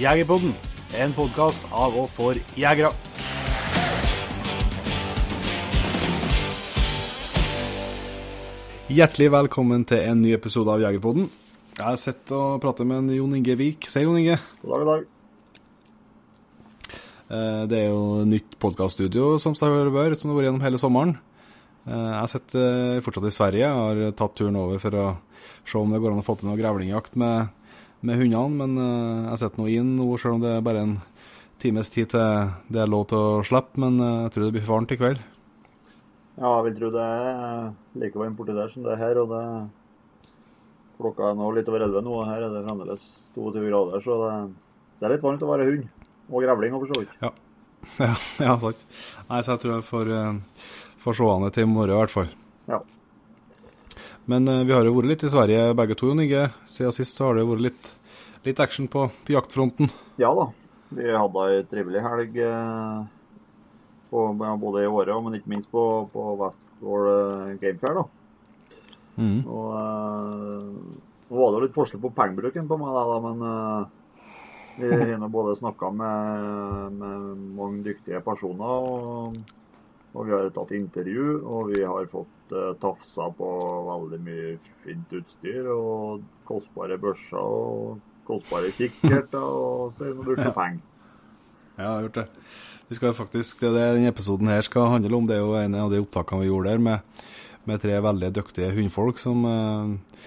Jegerpodden, en podkast av og for jegere. Hjertelig velkommen til en ny episode av Jegerpodden. Jeg har sett og pratet med en Jon Inge Vik. Si, Jon Inge. God dag, god dag. Eh, Det er jo nytt podkaststudio som seg bør, som det har vært gjennom hele sommeren. Eh, Jeg har sett eh, fortsatt i Sverige. Jeg har tatt turen over for å se om det går an å få til noe grevlingjakt med, med hundene. Men eh, jeg setter nå inn nå, selv om det er bare en times tid til det er lov til å slippe. Men eh, jeg tror det blir for varmt i kveld. Ja, jeg vil tro det er like varmt borti der som det er her. og det Klokka er nå litt over 11 nå, og her er det fremdeles 22 grader. Så det, det er litt varmt å være hund. Og grevling, for så vidt. Ja, ja, ja sant. Nei, så jeg tror jeg får, eh, får se an det til i morgen, i hvert fall. Ja. Men eh, vi har jo vært litt i Sverige begge to, Jon Inge. Siden sist så har det jo vært litt, litt action på, på jaktfronten. ja da. Vi hadde ei trivelig helg eh, på, både i året og men ikke minst på, på Westgård eh, Game Fair. da. Mm. Eh, Nå var det jo litt forskjell på pengebruken på meg, da, men eh, vi har nå både snakka med, med mange dyktige personer, og, og vi har tatt intervju, og vi har fått uh, tafsa på veldig mye fint utstyr, og kostbare børser og kostbare kikkerter, og så er det brukt penger. Ja, jeg har gjort det. Vi skal faktisk, det, denne episoden her skal handle om, det er jo en av de opptakene vi gjorde der med, med tre veldig dyktige hundfolk som, eh,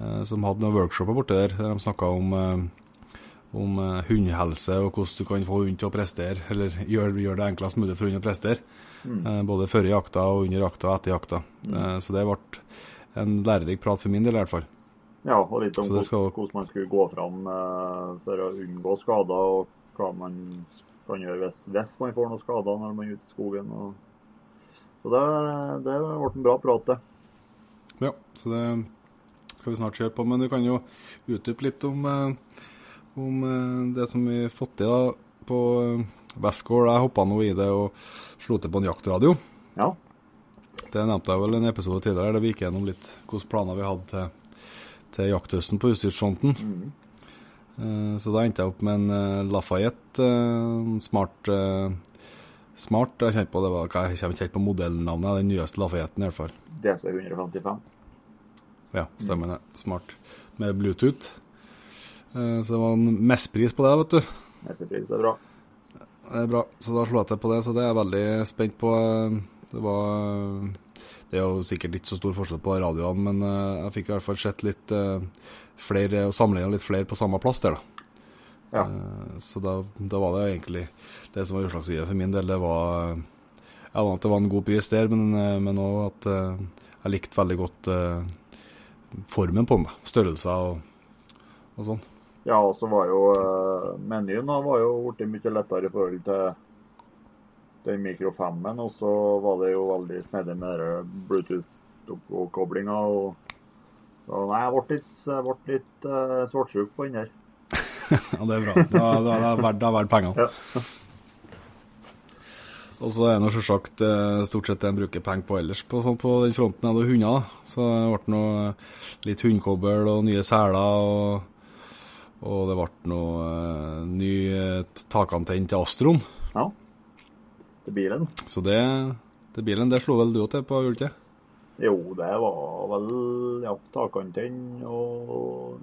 eh, som hadde noen workshoper borte der, der de snakka om, eh, om eh, hundehelse og hvordan du kan få hund til å prestere, eller gjøre gjør det enklest mulig for hund å prestere. Eh, både før jakta og under jakta og etter jakta. Eh, så det ble en lærerik prat for min del, i hvert fall. Ja, og litt om skal- hvordan, man skulle gå fram for å unngå skader, og hva man kan gjøre hvis, hvis man får noen skader når man er ute i skogen. Og... Så det, det ble en bra prat, det. Ja, så det skal vi snart kjøre på. Men du kan jo utdype litt om, eh, om eh, det som vi fått til da, på eh, Westgård. Jeg hoppa nå i det og slo til på en jaktradio. Ja. Det nevnte jeg vel en episode tidligere, der vi gikk gjennom litt hvilke planer vi hadde til, til jakthøsten på utstyrsfronten. Eh, Så da endte jeg opp med en eh, Lafayette, eh, en smart eh, Smart, jeg kjente på det var, jeg kommer ikke helt på modellnavnet, den nyeste Lafayetten i hvert fall. DC 155. Ja, stemmer det. Smart. Med Bluetooth. Eh, Så det var en mestpris på det, vet du. Neste pris er bra. Det er bra. Så da slo jeg til på det, så det er jeg veldig spent på. Det var Det er jo sikkert ikke så stor forskjell på radioene, men eh, jeg fikk i hvert fall sett litt eh, flere, og sammenligna litt flere på samme plass der, da. Ja. Eh, Så da, da var det egentlig det som var utslagsgivende for min del. Det var ja, at det var en god pris der, men, eh, men også at eh, jeg likte veldig godt eh, formen på den. da. Størrelser og, og sånn. Ja, og så var jo eh, menyen var jo blitt mye lettere i forhold til den Micro 5-en. Og så var det jo veldig snedig med den Bluetooth-koblinga. og så, Nei, jeg ble litt, ble litt uh, svartsjuk på den der. Ja, det er bra. Da, da, da, er det verdt- er pengene. Ja. Og så er det selvsagt eh, stort sett det en bruker penger på ellers. På, på den fronten er det hunder. Så det ble noe, litt hundkobbel og nye seler. Og, og det ble noe eh, ny eh, takantenn til Astron. ja. Til bilen. Så det, det bilen, det slo vel du til på, gjorde? Jo, det var vel ja, takantenn og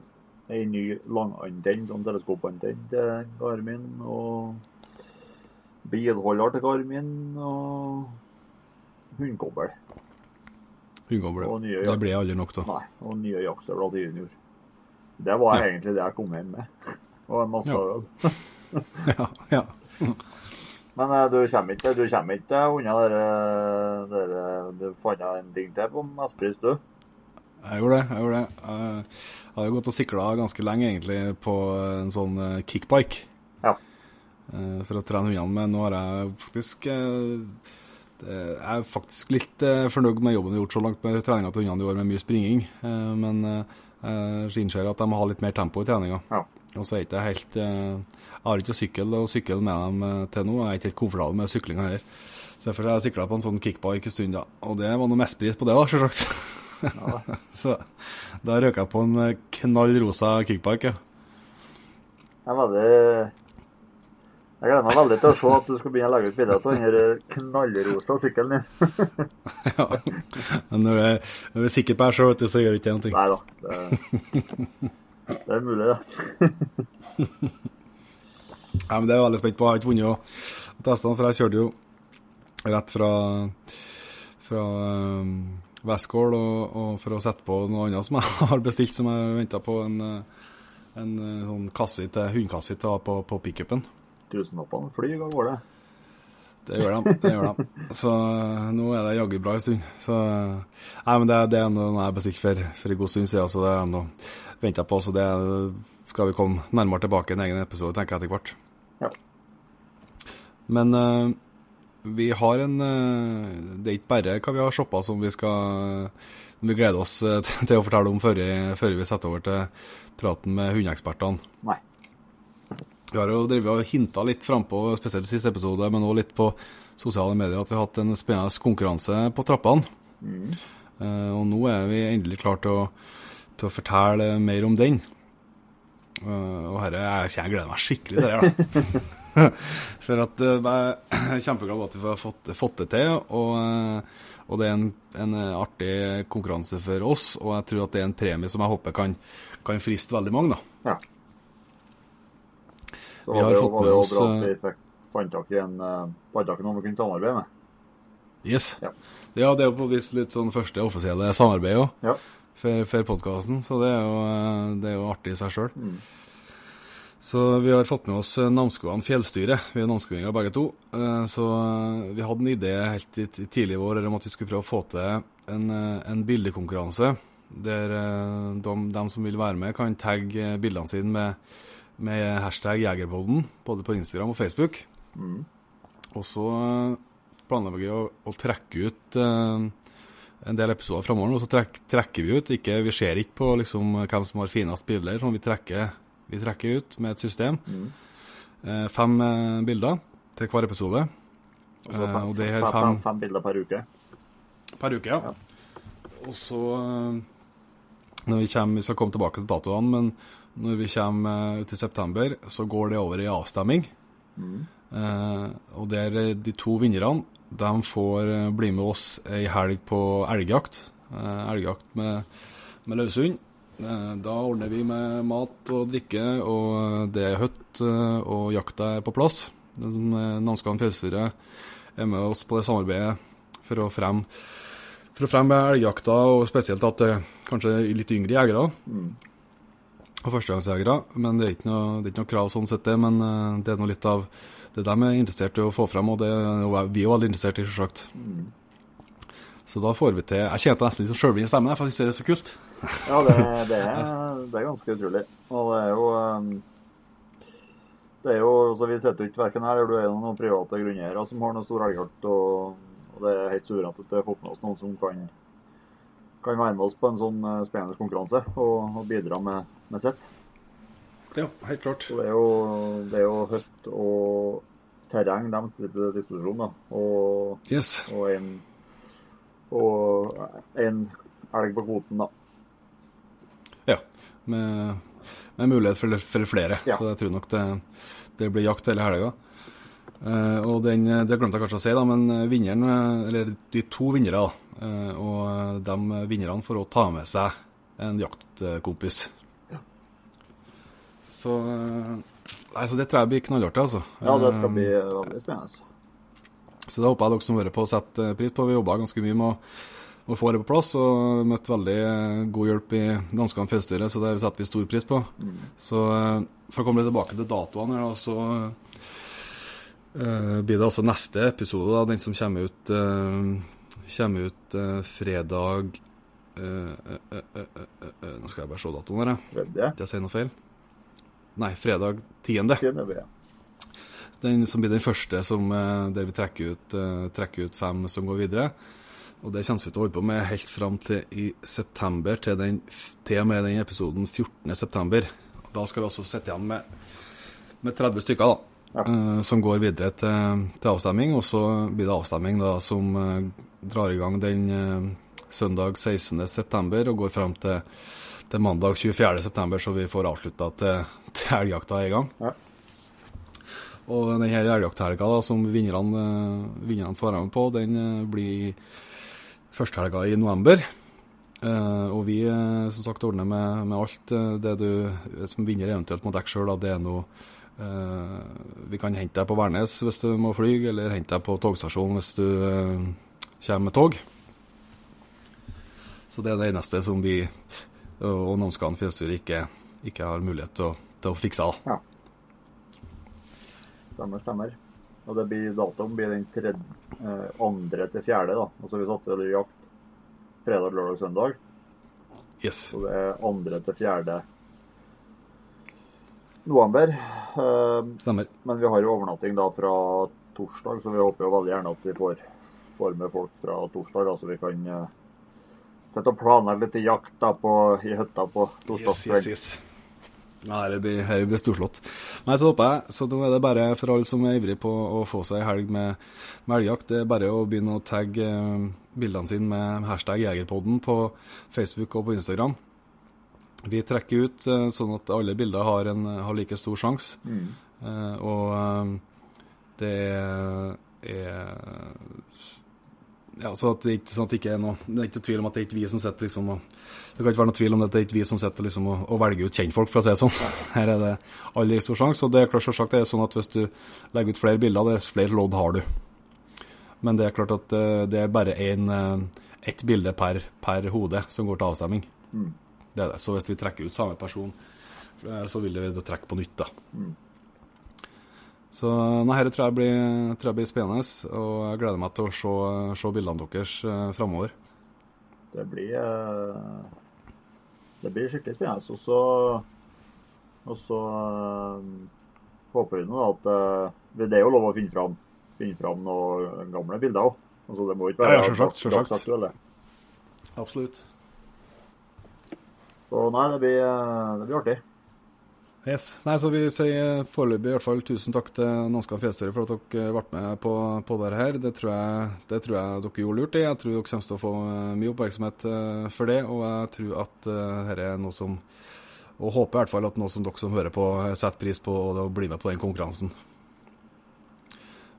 ei ny langantenn, sånn teleskopantenn til Garmin. Og bilholder til Garmin og. Og nye Det ble aldri nok, da. Nei, og nye jaktstøvler til junior. Det var Ja. egentlig det jeg kom hjem med. Og en masse Ja. øl. Ja, ja. Men eh, du kommer ikke, du kommer ikke unna dere, dere Du fant en ting til på Mestpris, du? Jeg gjorde det. Jeg gjorde det. Jeg har jo gått og sikla ganske lenge, egentlig, på en sånn eh, kickbike. Ja. eh, For å trene hundene med. Nå har jeg faktisk eh, det- Jeg er faktisk litt eh, fornøyd med jobben jeg har gjort så langt med treninga til hundene i år, med mye springing. Men eh, jeg innser at de må ha litt mer tempo i treninga. Ja. Og så er ikke helt eh, Jeg har ikke sykkel og sykkel med dem eh, til nå. Jeg er ikke helt komfortabel med syklinga heller. Så derfor har jeg sykla på en sånn kickbike en stund, da. Og det var noe mestpris på det òg, selvsagt. så da røk jeg på en eh, knall rosa kickbike. Ja. Jeg er veldig Jeg gleder meg veldig til å se at du skal begynne å legge ut bilder av den knallrosa sykkelen din. ja. Men når du er, du er sikker på deg sjøl, så gjør det ikke noe. Nei da. Det, det er mulig, det. Ja, men det er jeg veldig spent på. Jeg har ikke vunnet å teste den, for jeg kjørte jo rett fra, fra um, Westgård og, og for å sette på noe annet som jeg har bestilt, som jeg venta på en, en, sånn kasse til hundekasse til på, på pickupen. Tusenlappene flyr av gårde. Det gjør de. det gjør de. Så nå er det jaggu bra en stund. Så Nei, men det, det er noe jeg har bestilt for, for en god stund siden, så det er noe venta på. Så det skal vi komme nærmere tilbake i en egen episode, tenker jeg etter hvert. Ja. Men uh, vi har en uh, Det er ikke bare hva vi har shoppa som vi skal vi gleder oss til å fortelle om før, før vi setter over til praten med hundeekspertene. Nei. Vi har jo drevet og hinta litt frampå, spesielt i siste episode, men også litt på sosiale medier, at vi har hatt en spennende konkurranse på trappene. Mm. Uh, og nå er vi endelig klare til å, til å fortelle mer om den. Uh, og herre, jeg, jeg gleder meg skikkelig til det. da. For at uh, jeg er kjempeglad for at vi har fått, fått det til. Og, og det er en, en, artig konkurranse for oss, og jeg tror at det er en premie som jeg håper kan, kan friste veldig mange. da. Ja. Vi har fått med oss, at eh, vi fikk fant tak i en fant tak i noen vi kunne samarbeide med. Yes. Ja. Ja, det er jo på et vis litt sånn første offisielle samarbeid òg, Ja. for, for podkasten, så det er, jo, eh, det er jo artig i seg sjøl. Mm. Så vi har fått med oss eh, Namsskogan fjellstyre. Vi er namsskoginger begge to. Eh, Så eh, vi hadde en idé helt i tidlig i år om at vi skulle prøve å få til en, eh, en bildekonkurranse. Der eh, de, de som vil være med, kan tagge bildene sine med, med hashtag Jegerpodden, både på Instagram og Facebook. Mm. Og så eh, planlegger vi å, å trekke ut eh, en del episoder framover. Og så trekker vi ut. Ikke, vi ser ikke på liksom, hvem som har finest bilder. Sånn, vi, trekker, vi trekker ut med et system. Mm. Eh, fem eh, bilder til hver episode. Og så Eh, fem, og det her fem, fem- bilder per uke. Per uke, ja. Ja. Og så eh, når vi kommer, Vi skal komme tilbake til datoene, men når vi kommer eh, ut i september, så går det over i avstemming. Mm. Eh, og der eh, de to vinnerne de får eh, bli med oss ei helg på elgjakt. Eh, elgjakt med, med løshund. Eh, da ordner vi med mat og drikke, og eh, det er høtt, eh, og jakta er på plass. Namsskogan fjellstyre er med oss på det samarbeidet for å fremme for å fremme elgjakta, og spesielt at kanskje litt yngre jegere Mm og førstegangsjegere. Men det er ikke noe, det er ikke noe krav sånn sett, det. Men eh, det er noe litt av det de er interessert i å få frem, og det er vi er jo veldig interessert i, selvsagt. Så da får vi til Jeg kjente nesten litt sånn sjølblind stemme, for jeg syns det er så kult. Ja, det, det, er, det er ganske utrolig. Og det er jo um, Det er jo, altså Vi sitter jo ikke verken her eller du er noen private grunneiere som har noe stor elghjort. Og, og det er helt suverent at det har fått med oss noen som kan, kan være med oss på en sånn eh, spennende konkurranse og, og bidra med, med sitt. Ja, helt klart. Så det er jo, det er jo høtt og terreng de stiller til disposisjon. da, Og, Yes. og en, og en elg på kvoten, da. Ja. Med, med mulighet for, for flere. Ja. Så jeg tror nok det, det blir jakt hele helga. Eh, og den, det glemte jeg kanskje å si, da, men vinneren, eh, eller de to vinnere, eh, og de vinnerne får ta med seg en jaktkompis. Så, eh, nei, så det tror jeg blir knallartig, altså. Ja, det skal Eh, bli veldig spennende. Så det håper jeg dere som hører på, setter pris på. Vi jobba ganske mye med å, å få det på plass, og møtte veldig eh, god hjelp i Danskan fjellstyre, så det setter vi stor pris på. Mm. Så eh, for å komme litt tilbake til datoene, her, så eh, blir det altså neste episode, da, den som kommer ut, eh, kommer ut eh, fredag eh, eh, eh, eh, eh, Nå skal jeg bare se datoen her, jeg. Ikke jeg sier noe feil. Nei, fredag 10. Tiende blir det. Den som blir den første som, eh, der vi trekker ut, eh, trekker ut fem som går videre. Og det kommer vi til å holde på med helt fram til i september, til, den, til og med den episoden 14. september. Da skal vi altså sitte igjen med, med 30 stykker da, Ja. eh, som går videre til, til avstemning. Og så blir det avstemning da, som eh, drar i gang den eh, søndag 16. september og går fram til, det er mandag 24.9, så vi får avslutta til, til elgjakta er i gang. Ja. Og denne elgjakthelga som vinnerne, eh, vinnerne får være med på, den eh, blir førstehelga i november. Eh, og vi eh, som sagt ordner med, med alt eh, det du som vinner eventuelt må dekke sjøl. Det er noe eh, Vi kan hente deg på Værnes hvis du må fly, eller hente deg på togstasjonen hvis du eh, kommer med tog. Så det er det eneste som vi og og Namskan fjellstyre ikke, ikke har mulighet til å, til å fikse. da. Stemmer, stemmer. Og det blir datoen blir den tredje, eh, andre til fjerde, da. Altså vi satser jakt fredag, lørdag, søndag. Yes. Så det er andre til fjerde november. Eh, Stemmer. men vi har overnatting da fra torsdag, så vi håper jo veldig gjerne at vi får, får med folk fra torsdag, da, så vi kan eh, sette og planlegge litt jakt da på, i hytta på Yes, torsdagskvelden. yes, yes. Ja, dette blir, dette blir storslått. Nei, så håper jeg, så nå er det bare for alle som er ivrig på å få seg en helg med, med elgjakt, det er bare å begynne å tagge eh, bildene sine med hashtag Jegerpodden på Facebook og på Instagram. Vi trekker ut eh, sånn at alle bilder har, en, har like stor sjanse. Mm. Eh, og eh, det er ja, så at det, ikke, sånn at det ikke er noe Det er ikke tvil om at det er ikke vi som sitter liksom og Det kan ikke være noe tvil om at det er ikke vi som sitter liksom og, og velger ut kjentfolk, for å si det sånn. Her er det aldri stor sjanse. Og det er klart selvsagt det er sånn at hvis du legger ut flere bilder, dess flere lodd har du. Men det er klart at eh, det er bare én ett bilde per, per hode som går til avstemning. Mm. Det er det. Så hvis vi trekker ut samme person, eh, så vil vi da trekke på nytt, da. Mm. Så nei, dette tror tror jeg blir spennende, og jeg gleder meg til å se, se bildene deres eh, framover. Det blir eh, Det blir skikkelig spennende. Og så og så håper vi nå at Det er jo lov å finne fram, finne fram noen gamle bilder òg. Altså, det må ikke være Ja, ja, selvsagt, selvsagt. dagsaktuelle. Absolutt. Så nei, det blir, det blir artig. Yes. Nei, så Vi sier foreløpig i hvert fall tusen takk til Nånskan Fjellstøre for at dere eh, ble med på, på dette her. Det tror, jeg, det tror jeg dere gjorde lurt i. Jeg tror dere kommer til å få eh, mye oppmerksomhet eh, for det. Og jeg tror at dette er noe som Og håper i hvert fall at noe som dere som hører på, setter pris på og blir med på den konkurransen.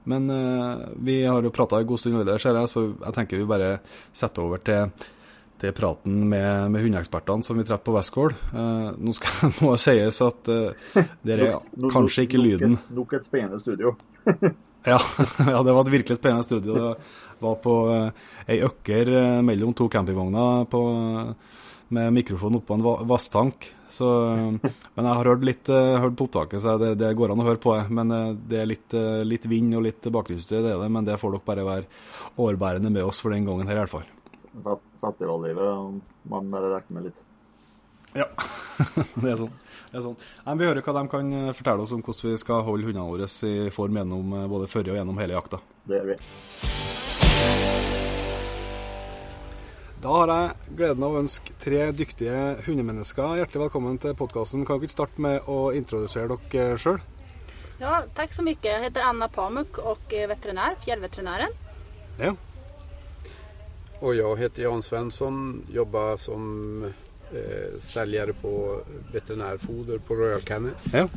Men eh, vi har jo prata en god stund allerede, ser jeg, så jeg tenker vi bare setter over til, til praten med, med hundeekspertene som vi treffer på Westgård. Eh, nå skal det sies at uh, det er kanskje ikke lyden nok et spennende studio. ja, ja, det var et virkelig spennende studio. Det var på uh, ei økker eh, mellom to campingvogner på, med mikrofon oppå en va vasstank. Så, eh, men jeg har hørt litt eh, hørt på opptaket, så det, det går an å høre på. Men eh, det er litt, eh, litt vind og litt bakgrunnsstøy, det er det. Men det får dere bare være overbærende med oss for den gangen her, i hvert fall. Fest, festivallivet man bare regne med litt. Ja, det er sånn. Det er sånn. Nei, vi hører hva de kan eh, fortelle oss om hvordan vi skal holde hundene våre i form gjennom eh, både før og gjennom hele jakta. Det gjør vi. Da har jeg gleden av å ønske tre dyktige hundemennesker hjertelig velkommen til podkasten. Kan dere ikke starte med å introdusere dere sjøl? Ja, tack så mycket. Jag heter Anna Pamuk och är veterinär, fjällveterinären. Ja. Och jag heter Jan Svensson, jobbar som eh, säljare på veterinärfoder på Royal Canin. ja.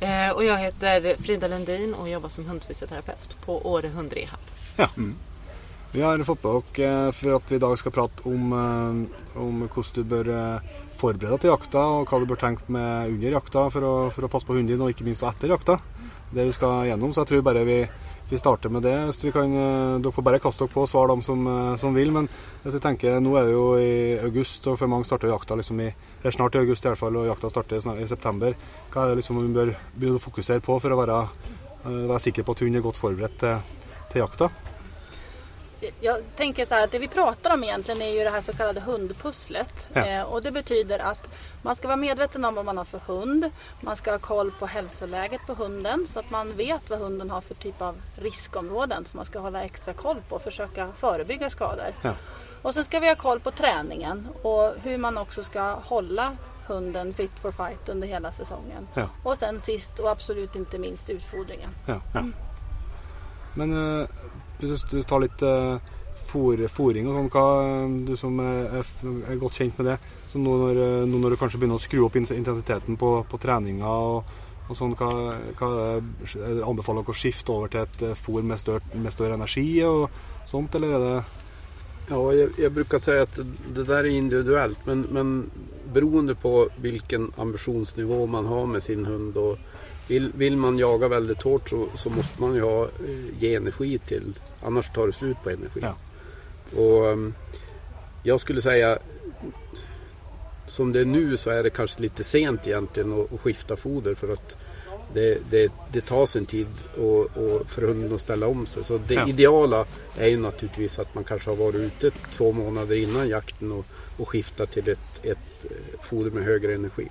Eh, och jag heter Frida Lundin och jobbar som hundfysioterapeut på Åre hundrehab. ja. Vi har fått med eh, for at vi i dag skal prate om, eh, om hvordan du bør eh, forberede deg til jakta, og hva du bør tenke med under jakta for å, for å passe på hunden og ikke minst etter jakta. Det vi skal gjennom, så jeg tror bare vi, vi starter med det. Hvis vi kan, eh, dere får bare kaste dere på og svare dem som, eh, som vil. Men hvis vi tenker, nå er det jo i august, og for mange starter jakta liksom i, det er snart i august i hvert fall, og jakta starter i september. Hva er det liksom vi bør begynne å fokusere på for å være, eh, være sikker på at hunden er godt forberedt til, til jakta? Jag tänker så här det vi pratar om egentligen är ju det här så kallade hundpusslet. Ja. Eh, och det betyder att man ska vara medveten om vad man har för hund. Man ska ha koll på hälsoläget på hunden så att man vet vad hunden har för typ av riskområden som man ska hålla extra koll på och försöka förebygga skador. Ja. Och sen ska vi ha koll på träningen och hur man också ska hålla hunden fit for fight under hela säsongen. Ja. Och sen sist och absolut inte minst utfodringen. Ja, ja. Men eh, du tar litt, eh, for, fôring og sånn, hva, du som er, er, er godt kjent med det. Så nå når, eh, nå når du kanskje begynner å skru opp intensiteten på, på treninga og, og sånn, hva, hva det- anbefaler dere å skifte over til et eh, fôr med større, med større energi og sånt, eller er det Ja, jag, jag brukar säga att det, där är individuellt men, men beroende på vilken ambitionsnivå man har med sin hund och vill, vill man jaga väldigt hårt så, så måste man ju ha, eh, ge energi till annars tar det slut på energi. Ja. Och ehm, jag skulle säga som det är nu så är det kanske lite sent egentligen att, att skifta foder för att det, det, det tar sin tid och, och för hunden att ställa om sig. Så det Ja. ideala är ju naturligtvis att man kanske har varit ute två månader innan jakten och, och skiftat till ett, ett eh, foder med högre energi.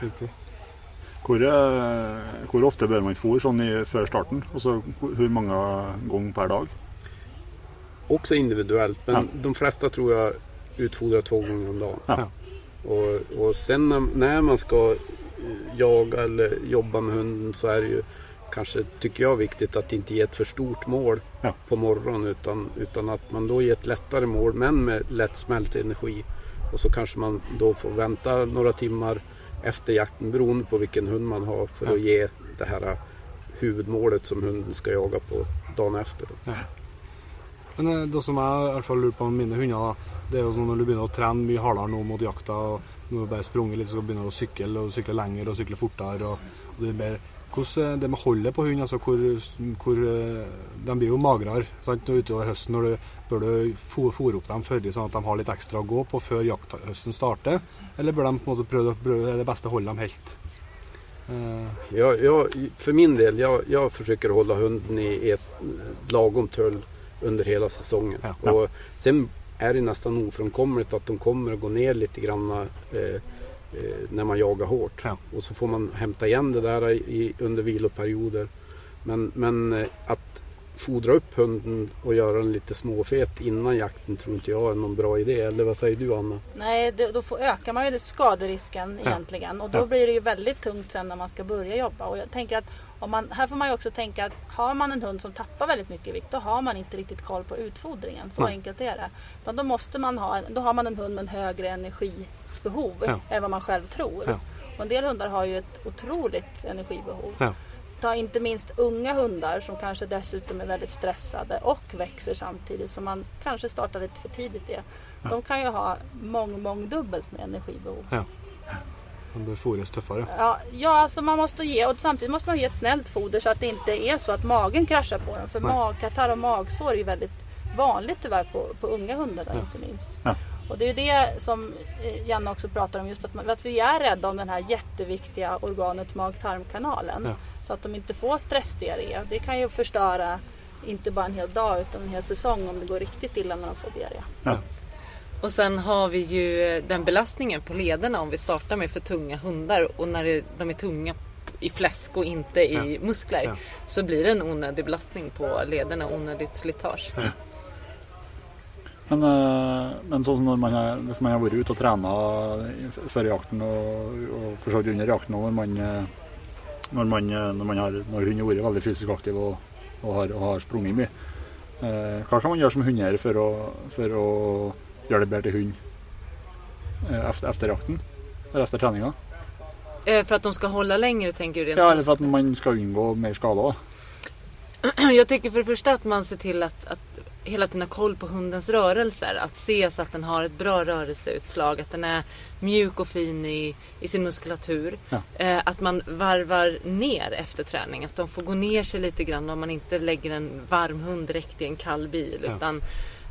riktig? Hvor, eh, hvor ofte bør man fôre sånn i, før starten? Altså hvor mange ganger per dag? Också individuellt men Ja. de flesta tror jag utfodrar två gånger om dagen. Ja. Och, och sen när, när man ska jaga eller jobba med hunden så är det ju kanske, tycker jag, viktigt att inte ge ett för stort mål Ja. på morgonen utan, utan att man då ger ett lättare mål men med lättsmält energi. Och så kanske man då får vänta några timmar efter jakten beroende på vilken hund man har för Ja. att ge det här huvudmålet som hunden ska jaga på dagen efter. Då. Men eh, det som jeg i hvert fall lurer på med mine hunder, da, det er jo sånn når du begynner å trene mye hardere nå mot jakta, og når du bare sprunget litt, så begynner du å sykle, og sykle lenger og sykle fortere. og, og det, blir hvordan, eh, det med holdet på hund, altså hvor, hvor eh, De blir jo magrere sant, utover høsten. når du Bør du fôre opp dem før, sånn at de har litt ekstra å gå på før jakthøsten starter? Eller bør de på en måte prøve, prøve det beste holdet de helt? Uh. Ja, ja, för min del, jag, jag försöker hålla hunden i ett lagom tull under hela säsongen. Ja. Och sen är det nästan ofrånkomligt att de kommer att gå ner lite grann eh, eh, när man jagar hårt. Ja. Och så får man hämta igen det där i, under viloperioder. Men, men eh, att fodra upp hunden och göra den lite småfet innan jakten tror inte jag är någon bra idé. Eller vad säger du Anna? Nej, det, då får, ökar man ju skaderisken Ja. egentligen. Och då Ja. blir det ju väldigt tungt sen när man ska börja jobba. Och jag tänker att om man, här får man ju också tänka att har man en hund som tappar väldigt mycket vikt då har man inte riktigt koll på utfodringen. Så Nej. enkelt är det. Utan då, måste man ha, då har man en hund med en högre energibehov Ja. än vad man själv tror. Ja. Och en del hundar har ju ett otroligt energibehov. Ja. Ta inte minst unga hundar som kanske dessutom är väldigt stressade och växer samtidigt som man kanske startar lite för tidigt det. De kan ju ha mång, mångdubbelt med energibehov. De bør fôres tøffere. Ja, ja, alltså man måste ge och samtidigt måste man ge ett snällt foder så att det inte är så att magen kraschar på dem. För Nej. magkatarr och magsår är ju väldigt vanligt tyvärr på, på unga hundar där, Ja. inte minst. Ja. Och det är ju det som eh, Janne också pratar om, just att, man, att vi är rädda om den här jätteviktiga organet mag-tarmkanalen. Ja. Så att de inte får stressdiarré. Det kan ju förstöra inte bara en hel dag utan en hel säsong om det går riktigt illa när de får diarré. Och sen har vi ju eh, den belastningen på lederna om vi startar med för tunga hundar och när det, de är tunga i fläsk och inte i Ja. muskler Ja. så blir det en onödig belastning på lederna, onödigt slitage. Men, eh, men sånn som man hvis man har vært ute og trena f- før jakten for så vidt under jakten, og når man, eh, når, man, eh, når, man har, når hunden har vært veldig fysisk aktiv og, og, har, og har sprunget mye, eh, hva kan man gjøre som hundeeier for, å- for å gjøre det bedre til hund eh, efter, efter jakten? Eller efter treninga? Eh, För att de ska hålla längre tänker du Ja, eller for at man skal unngå mer skader. da. Jag tycker för det första att man ser till att, att hela tiden ha koll på hundens rörelser. Att se så att den har ett bra rörelseutslag. Att den är mjuk och fin i, i sin muskulatur. Ja. Eh, att man varvar ner efter träning. Att de får gå ner sig lite grann om man inte lägger en varm hund direkt i en kall bil. Ja. Utan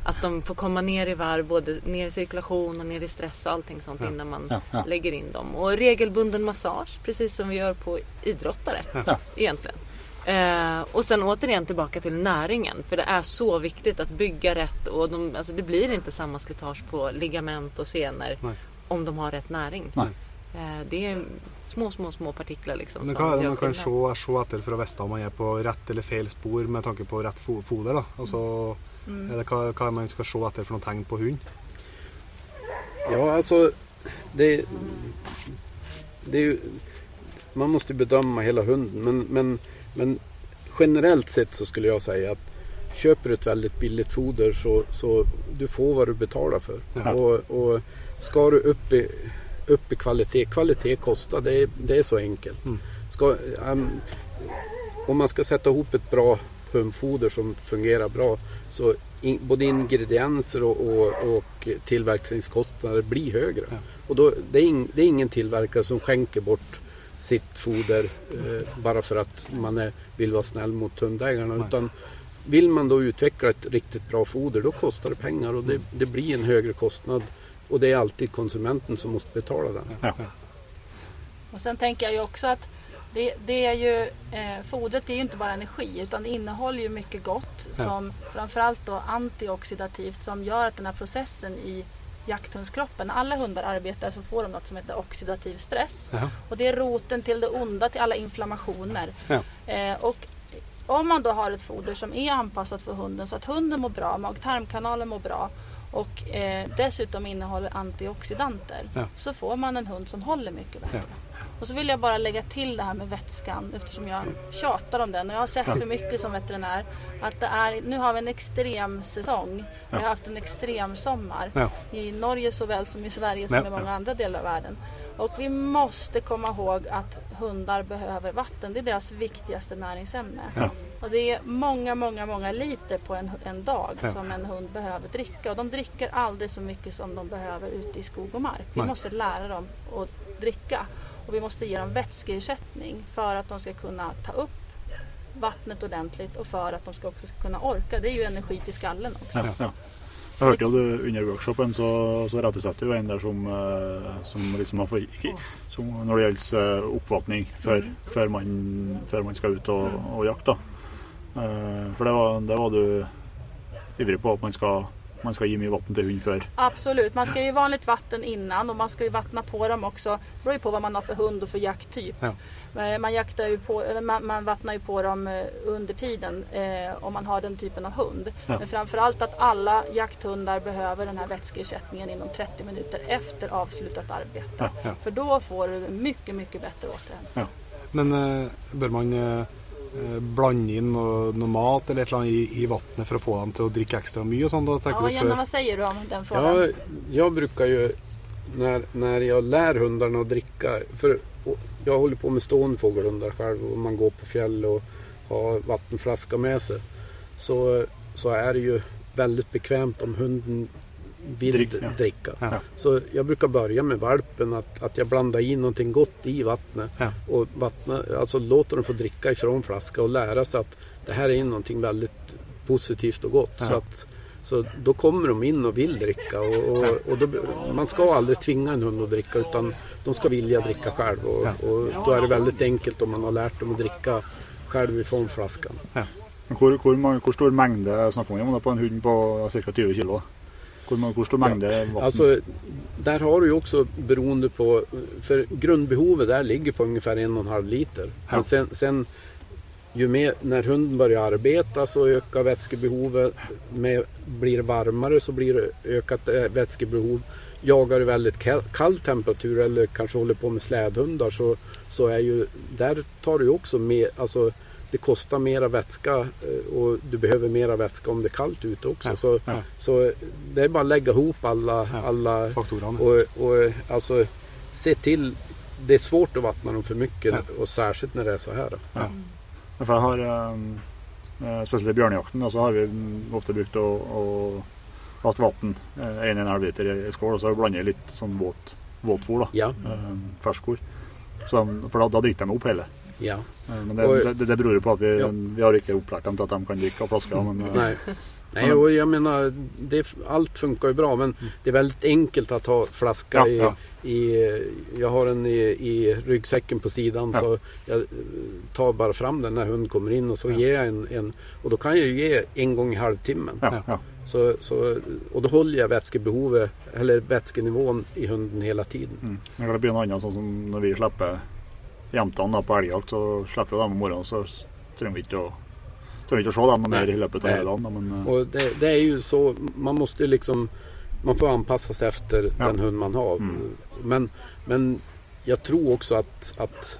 att de får komma ner i varv, både ner i cirkulation och ner i stress och allting sånt Ja. innan man Ja, ja. lägger in dem. Och regelbunden massage, precis som vi gör på idrottare Ja. egentligen. Eh, och sen återigen tillbaka till näringen. För det är så viktigt att bygga rätt. Och de, alltså det blir inte samma slitage på ligament och senor Nej. om de har rätt näring. Nej. Eh, det är små, små, små partiklar liksom. Men som hva er det gör man kan se, se etter for å vite om man er på rett eller feil spor med tanke på rett fo foder? da? Altså, er det, hva, hva man skal se etter for noen tegn på hund? Ja, alltså det, det är ju, man måste bedöma hela hunden men, men, men generellt sett så skulle jag säga att köper du ett väldigt billigt foder så, så du får vad du betalar för. Ja. Och, och ska du upp i, upp i kvalitet, kvalitet kostar, det är, det är så enkelt. Mm. Ska, ehm, om man ska sätta ihop ett bra hundfoder som fungerar bra så in, både ingredienser och, och, och tillverkningskostnader blir högre. Ja. Och då, det, är ing, det är ingen tillverkare som skänker bort sitt foder eh, bara för att man är, vill vara snäll mot hundägarna. Nej. Utan vill man då utveckla ett riktigt bra foder då kostar det pengar och det, det blir en högre kostnad. Och det är alltid konsumenten som måste betala den. Ja. Och sen tänker jag ju också att det, det är ju, eh, fodret är ju inte bara energi utan det innehåller ju mycket gott Ja. som framförallt då antioxidativt som gör att den här processen i jakthundskroppen, när alla hundar arbetar så får de något som heter oxidativ stress. Ja. Och det är roten till det onda, till alla inflammationer. Ja. Eh, och om man då har ett foder som är anpassat för hunden så att hunden mår bra, mag-tarmkanalen mår bra och eh, dessutom innehåller antioxidanter så får man en hund som håller mycket bättre. Och så vill jag bara lägga till det här med vätskan eftersom jag tjatar om den och jag har sett för mycket som veterinär. Att det är, nu har vi en extrem säsong. Vi har haft en extrem sommar. I Norge såväl som i Sverige som i många andra delar av världen. Och vi måste komma ihåg att hundar behöver vatten. Det är deras viktigaste näringsämne. Ja. Och det är många, många, många liter på en, en dag Ja. som en hund behöver dricka. Och de dricker aldrig så mycket som de behöver ute i skog och mark. Vi Nej. måste lära dem att dricka. Och vi måste ge dem vätskeersättning för att de ska kunna ta upp vattnet ordentligt och för att de ska också ska kunna orka. Det är ju energi till skallen också. Ja, ja. Jag hörde jo du under workshopen så, så rättade du en där som, eh, som liksom har fått som när det gäller eh, uppvattning för, før, man, för man ska ut och, och jakta. Eh, för det var, det var du ivrig på, att man ska man skal gi mye vann til hund før. Absolut, man ska ju vanligt vatten innan och man ska ju vattna på dem också. Det beror ju på vad man har för hund och för jakttyp. Ja. Eh, Man, jaktar ju på, eller man, man vattnar ju på dem eh, under tiden eh, om man har den typen av hund. Ja. Men framförallt att alla jakthundar behöver den här vätskeersättningen inom 30 minuter efter avslutat arbete. Ja, ja. För då får du mycket, mycket bättre återhämtning. Men eh, bør man eh, eh, blande inn noe, noe mat eller et eller i, i vannet for å få dem til å drikke ekstra mye? og sånn da, tenker Ja, før? vad säger du om den frågan? Jag, jag brukar ju när, när jag lär hundarna att dricka. För och jag håller på med stående fågelhundar själv och man går på fjäll och har vattenflaska med sig. Så, så är det ju väldigt bekvämt om hunden vill Drick, ja. dricka. Ja. Så jag brukar börja med valpen att, att jag blandar in någonting gott i vattnet. Ja. Och vattna, alltså låter dem få dricka ifrån flaska och lära sig att det här är någonting väldigt positivt och gott. Ja. Så, att, så då kommer de in och vill dricka. Och, och, och då, man ska aldrig tvinga en hund att dricka utan de ska vilja dricka själv. Och, och då är det väldigt enkelt om man har lärt dem att dricka själv ifrån flaskan. Mange- hvor stor mengde snakker man om på en hund på ca. 20 kg? Alltså, där har du ju också beroende på, för grundbehovet där ligger på ungefär en och en halv liter. Ja. Men sen, sen ju mer, när hunden börjar arbeta så ökar vätskebehovet. Med, blir det varmare så blir det ökat eh, vätskebehov. Jagar du väldigt kall, kall temperatur eller kanske håller på med slädhundar så, så är ju, där tar du ju också med, alltså det kostar mera vätska eh, och du behöver mera vätska om det är kallt ute också. Ja, Så, ja. så det är bara att lägga ihop alla, Ja, alla Faktorene. och, och alltså se till. Det är svårt att vattna dem för mycket och särskilt när det är så här. Ja. For jeg har, eh, spesielt i bjørnejakten, da, så har vi mm, ofte brukt å hatt vann, eh, 1,5 liter i i skål, og så har vi blandet litt sånn våt, våtfôr, da, Ja, eh, ferskfôr. Så de, for da, da drikker de opp hele. Ja. Eh, Men det, Og- det, det beror jo på at vi, Ja. vi har ikke opplært dem til at de kan drikke av flaska. Men, eh, Nej. Nej, och jag menar, det, allt funkar ju bra men det är väldigt enkelt att ha flaska Ja, i, ja. i... Jag har den i, i ryggsäcken på sidan Ja. så jag eh, tar bara fram den när hunden kommer in och så Ja. ger jag en, en... Och då kan jag ju ge en gång i halvtimmen. ja, ja. Så, så, och då håller jag vätskebehovet, eller vätskenivån i hunden hela tiden. Mm. Men det blir annet sånn som når vi slipper jentene på elgjakt, så slipper vi dem om morgenen. Så trenger vi ikke å, trenger ikke å se dem noe mer i løpet av hele dagen. da, Men, eh, Och det, det är ju så, man måste liksom, man får anpassa sig efter Ja. den hund man har. Mm. Men, men jag tror också att, att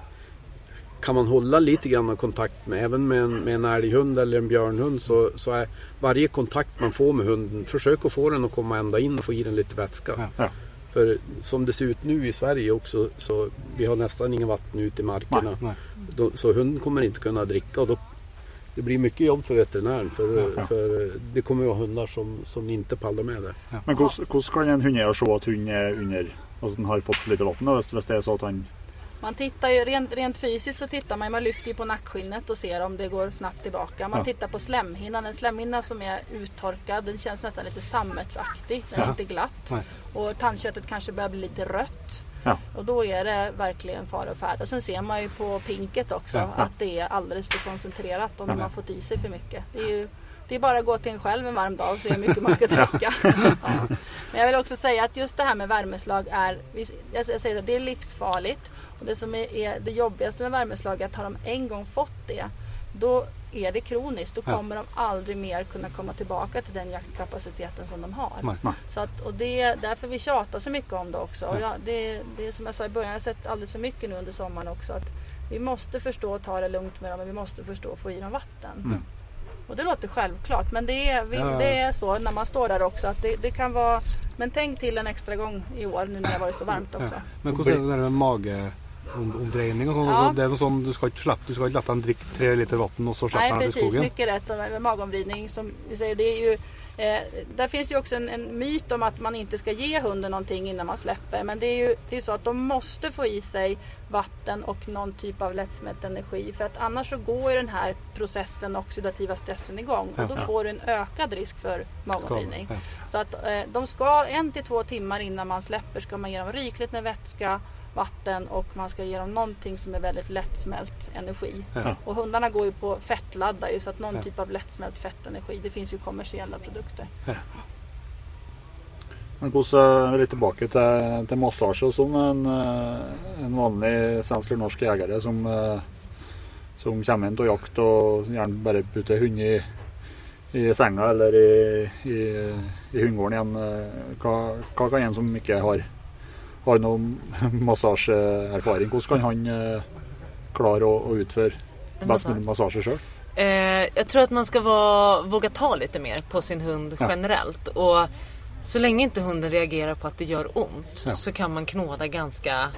kan man hålla lite grann av kontakt med, även med en, med en älghund eller en björnhund, så, så är varje kontakt man får med hunden, försök att få den att komma ända in och få i den lite vätska. Ja. Ja. För som det ser ut nu i Sverige också, så vi har nästan inga vatten ute i markerna. Nej. Då, så hunden kommer inte kunna dricka och då det blir mycket jobb för veterinären för, Ja. för det kommer att vara hundar som, som inte pallar med det. Men hvordan, hvordan kan en hundeeier se at hund er under Altså den har fått lite hvis, hvis det er så at han Man tittar ju rent, rent fysiskt så tittar man, man lyfter på nackskinnet och ser om det går snabbt tillbaka. Man Ja. tittar på slemhinnan, en slemhinna som är uttorkad, den känns nästan lite sammetsaktig. Den är Ja. inte glatt. Nej. Och tandköttet kanske börjar bli lite rött. Ja. Och då är det verkligen fara och färd. Och sen ser man ju på pinket också att det är alldeles för koncentrerat om har fått i sig för mycket. Det är ju det är bara att gå till en själv en varm dag och se hur mycket man ska dricka. ja. Men jag vill också säga att just det här med värmeslag är, jag säger att det är livsfarligt. Och det som är, det jobbigaste med värmeslag är att har de en gång fått det, då är det kroniskt. Då Ja. kommer de aldrig mer kunna komma tillbaka till den jaktkapaciteten som de har. Nej. Nej. Så att, och det är därför vi tjatar så mycket om det också. Och jag, det, det är som jag sa i början, jag har sett alldeles för mycket nu under sommaren också. Att vi måste förstå och ta det lugnt med dem, men vi måste förstå att få i dem vatten. Mm. Och det låter självklart, men det är, det är så när man står där också. Att det, det kan vara, men tänk till en extra gång i år nu när det har varit så varmt också. Ja. Men er det der med og sånn? Ja. Det noe sånn, du skal ikke slippe, du skal ikke la dem drikke tre liter vann och så Nej släpper han till precis, skogen? mycket rätt. Och med Magomvridning som vi säger, det är ju Eh, där finns ju också en, en myt om att man inte ska ge hunden någonting innan man släpper. Men det är ju det är så att de måste få i sig vatten och någon typ av lättsmält energi. För att annars så går ju den här processen, oxidativa stressen igång. Och då får du en ökad risk för ja. Så att eh, de ska en till två timmar innan man släpper ska man ge dem rikligt med vätska, vatten och man ska ge dem någonting som är väldigt lättsmält energi. Ja. Och hundarna går ju på fettladdar ju så att någon Ja. typ av lättsmält fettenergi. Det finns ju kommersiella produkter. Men hvordan vi litt tilbake til, til massasje som en, eh, en vanlig svensk eller norsk jegere som, eh, som kommer inn til jakt og gjerne bare putter hund i, i senga eller i, i, i hundegården igjen. eh, Hva, hva kan en som ikke har, har noen massasjeerfaring, hvordan kan han eh, klare å, å utføre best mulig massasje sjøl? Eh, jag tror att man ska vara, våga ta lite mer på sin hund Ja. generellt. Och så länge inte hunden reagerar på att det gör ont Ja. så kan man knåda ganska...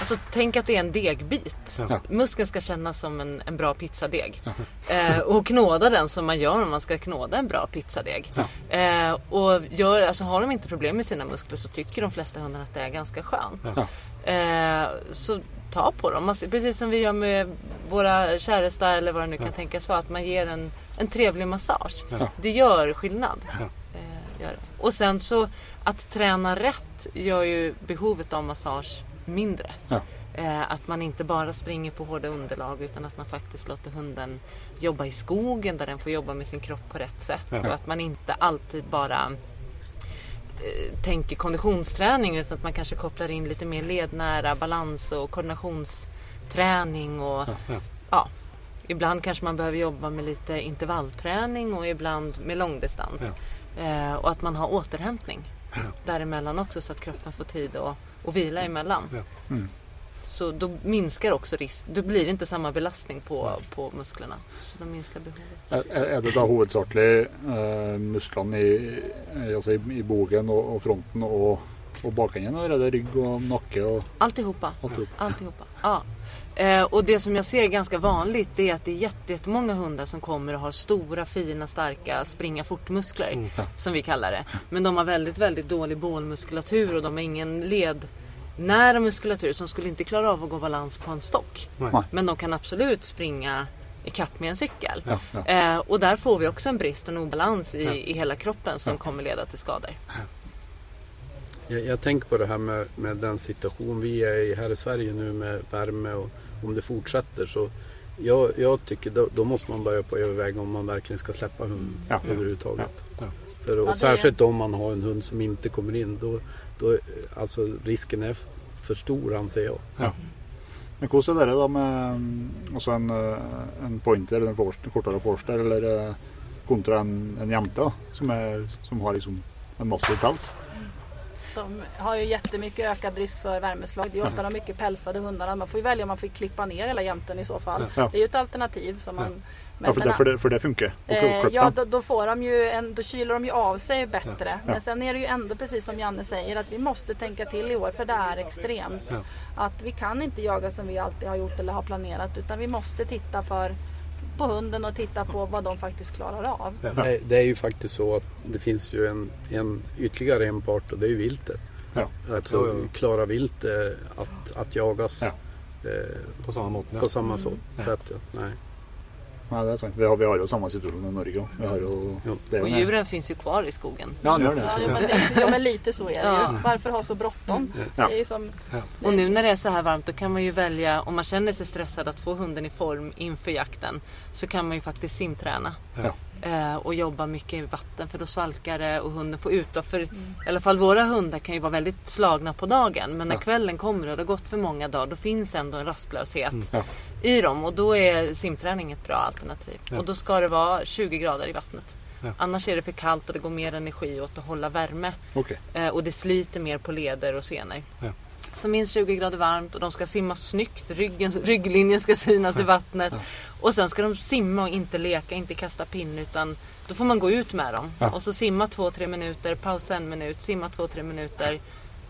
Alltså tänk att det är en degbit. Ja. Muskeln ska kännas som en, en bra pizzadeg. Eh, och knåda den som man gör om man ska knåda en bra pizzadeg. Eh, och gör, alltså, har de inte problem med sina muskler så tycker de flesta hundar att det är ganska skönt. Ja. Eh, så ta på dem. Man, precis som vi gör med våra käresta eller vad det nu kan tänkas vara. Att man ger en, en trevlig massage. Ja. Det gör skillnad. Ja. Eh, gör det. Och sen så att träna rätt gör ju behovet av massage mindre. Ja. Eh, att man inte bara springer på hårda underlag utan att man faktiskt låter hunden jobba i skogen där den får jobba med sin kropp på rätt sätt. Ja. Och att man inte alltid bara eh, tänker konditionsträning utan att man kanske kopplar in lite mer lednära balans och koordinationsträning och Ja, ja. ja, ibland kanske man behöver jobba med lite intervallträning och ibland med långdistans. Eh, och att man har återhämtning däremellan också så att kroppen får tid att, att vila emellan. Ja. Mm. Så då minskar också risk. Då blir det inte samma belastning på, på musklerna. Så då minskar behovet. Er, er det da hovedsakelig eh, musklene i, altså i, i bogen og, og fronten og, og bakenden, eller er det rygg og nakke og Alltihopa. alt ihop? Alltihopa. Ja. Eh, och det som jag ser ganska vanligt det är att det är jätte- jättemånga hundar som kommer och har stora, fina, starka springa fort-muskler. Mm. Som vi kallar det. Men de har väldigt, väldigt dålig bålmuskulatur och de har ingen lednära muskulatur som skulle inte klara av att gå balans på en stock. Nej. Men de kan absolut springa i kapp med en cykel. Ja, ja. Eh, och där får vi också en brist och en obalans i, Ja. i hela kroppen som kommer leda till skador. Jag, jag tänker på det här med, med den situation vi är i här i Sverige nu med värme och om det fortsätter så jag, jag tycker då, då måste man börja på överväga om man verkligen ska släppa hunden Ja. överhuvudtaget. Ja. För, och Särskilt om man har en hund som inte kommer in. Då, då, alltså risken är för stor anser jag. Men hvordan er det da med mm, altså en, eh, en pointer, en forster, kortere forster, eller eh, kontra en, en da, som, som har liksom en massiv pels? De har ju jättemycket ökad risk för värmeslag. Det är ofta de mycket pälsade hundarna. Man får ju välja om man får klippa ner hela jämten i så fall. Ja. Det är ju ett alternativ som man... Ja, för, det, för, det, för det funkar. Och Eh, klipp ja, då, då, får de ju en, då kyler de ju av sig bättre. Ja. Men sen är det ju ändå precis som Janne säger att vi måste tänka till i år för det är extremt. Ja. Att vi kan inte jaga som vi alltid har gjort eller har planerat utan vi måste titta för, på hunden och titta på vad de faktiskt klarar av. Det, det är ju faktiskt så att det finns ju en, en ytterligare en part och det är ju viltet. Ja. Alltså Jo, jo. klara vilt eh, att, att jagas Ja. eh, På samma måte. Ja. på samma så, sätt. Ja. Nej. Ja, det är sant. Vi har, vi har ju samma situation i Norge. Vi har ju, Ja. det är Och ju- djuren finns ju kvar i skogen. Ja, gör det. Ja, men, det, ja men lite så är det Ja. ju. Varför ha så bråttom? Ja. Det är som, Och nu när det är så här varmt då kan man ju välja, om man känner sig stressad att få hunden i form inför jakten, så kan man ju faktiskt simträna. Ja. Eh, och jobba mycket i vatten för då svalkar det och hunden får utlopp. För i alla fall våra hundar kan ju vara väldigt slagna på dagen. Men när kvällen kommer och det har gått för många dagar då finns ändå en rastlöshet Ja. i dem. Och då är simträning ett bra alternativ. Ja. Och då ska det vara 20 grader i vattnet. Ja. Annars är det för kallt och det går mer energi åt att hålla värme. Okej. Eh, och det sliter mer på leder och senor. Ja. Så minst 20 grader varmt och de ska simma snyggt. Ryggen, rygglinjen ska synas i vattnet. Och sen ska de simma och inte leka, inte kasta pinne utan då får man gå ut med dem. Ja. Och så simma 2-3 minuter, pausa en minut, simma 2-3 minuter,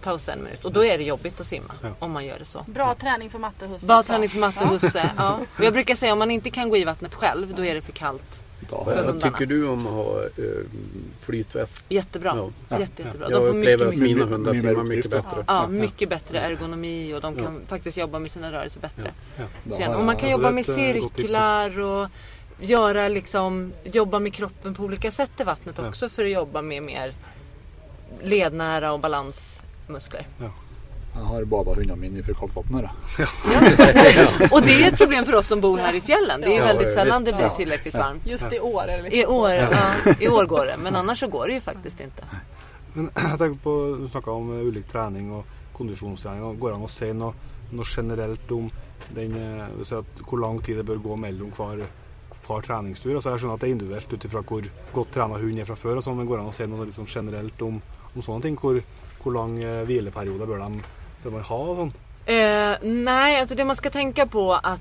pausa en minut. Och då är det jobbigt att simma Ja. om man gör det så. bra träning för matte och husse. Bra också. träning för matte och husse. Ja. Och jag brukar säga om man inte kan gå i vattnet själv då är det för kallt. För Vad tycker du om att ha eh, flytväst? Jättebra. Ja. Jätte, jättebra. De Jag får upplever mycket, att mycket, mina mycket- hundar simmar mycket bättre. ja, mycket bättre ergonomi och de kan Ja. faktiskt jobba med sina rörelser bättre. har och man kan alltså jobba det med eh, cirklar och göra liksom, jobba med kroppen på olika sätt i vattnet Ja. också för att jobba med mer lednära och balansmuskler. Jeg har bada hundene mine fra kaldtvann. her, jeg. Och det är ett problem för oss som bor här i fjällen. Det är ju Ja, väldigt visst. sällan det blir Ja. tillräckligt varmt. Just i år är det liksom I år, så. ja, I år går det, men annars så går det ju faktiskt inte. Men jeg tenker på, Du snakka om eh, ulik trening og kondisjonstrening. og Går det an å si noe, noe generelt om den, eh, hvor lang tid det bør gå mellom hver, hver treningstur? Altså, jeg skjønner at det er individuelt ut ifra hvor godt trena hund er fra før, og sånn, men går det si noe litt sånn generelt om, om sånne ting? Hvor, hvor lang eh, hvileperiode bør, de, bør man ha? Sånn? Eh, nej, alltså det man ska tänka på att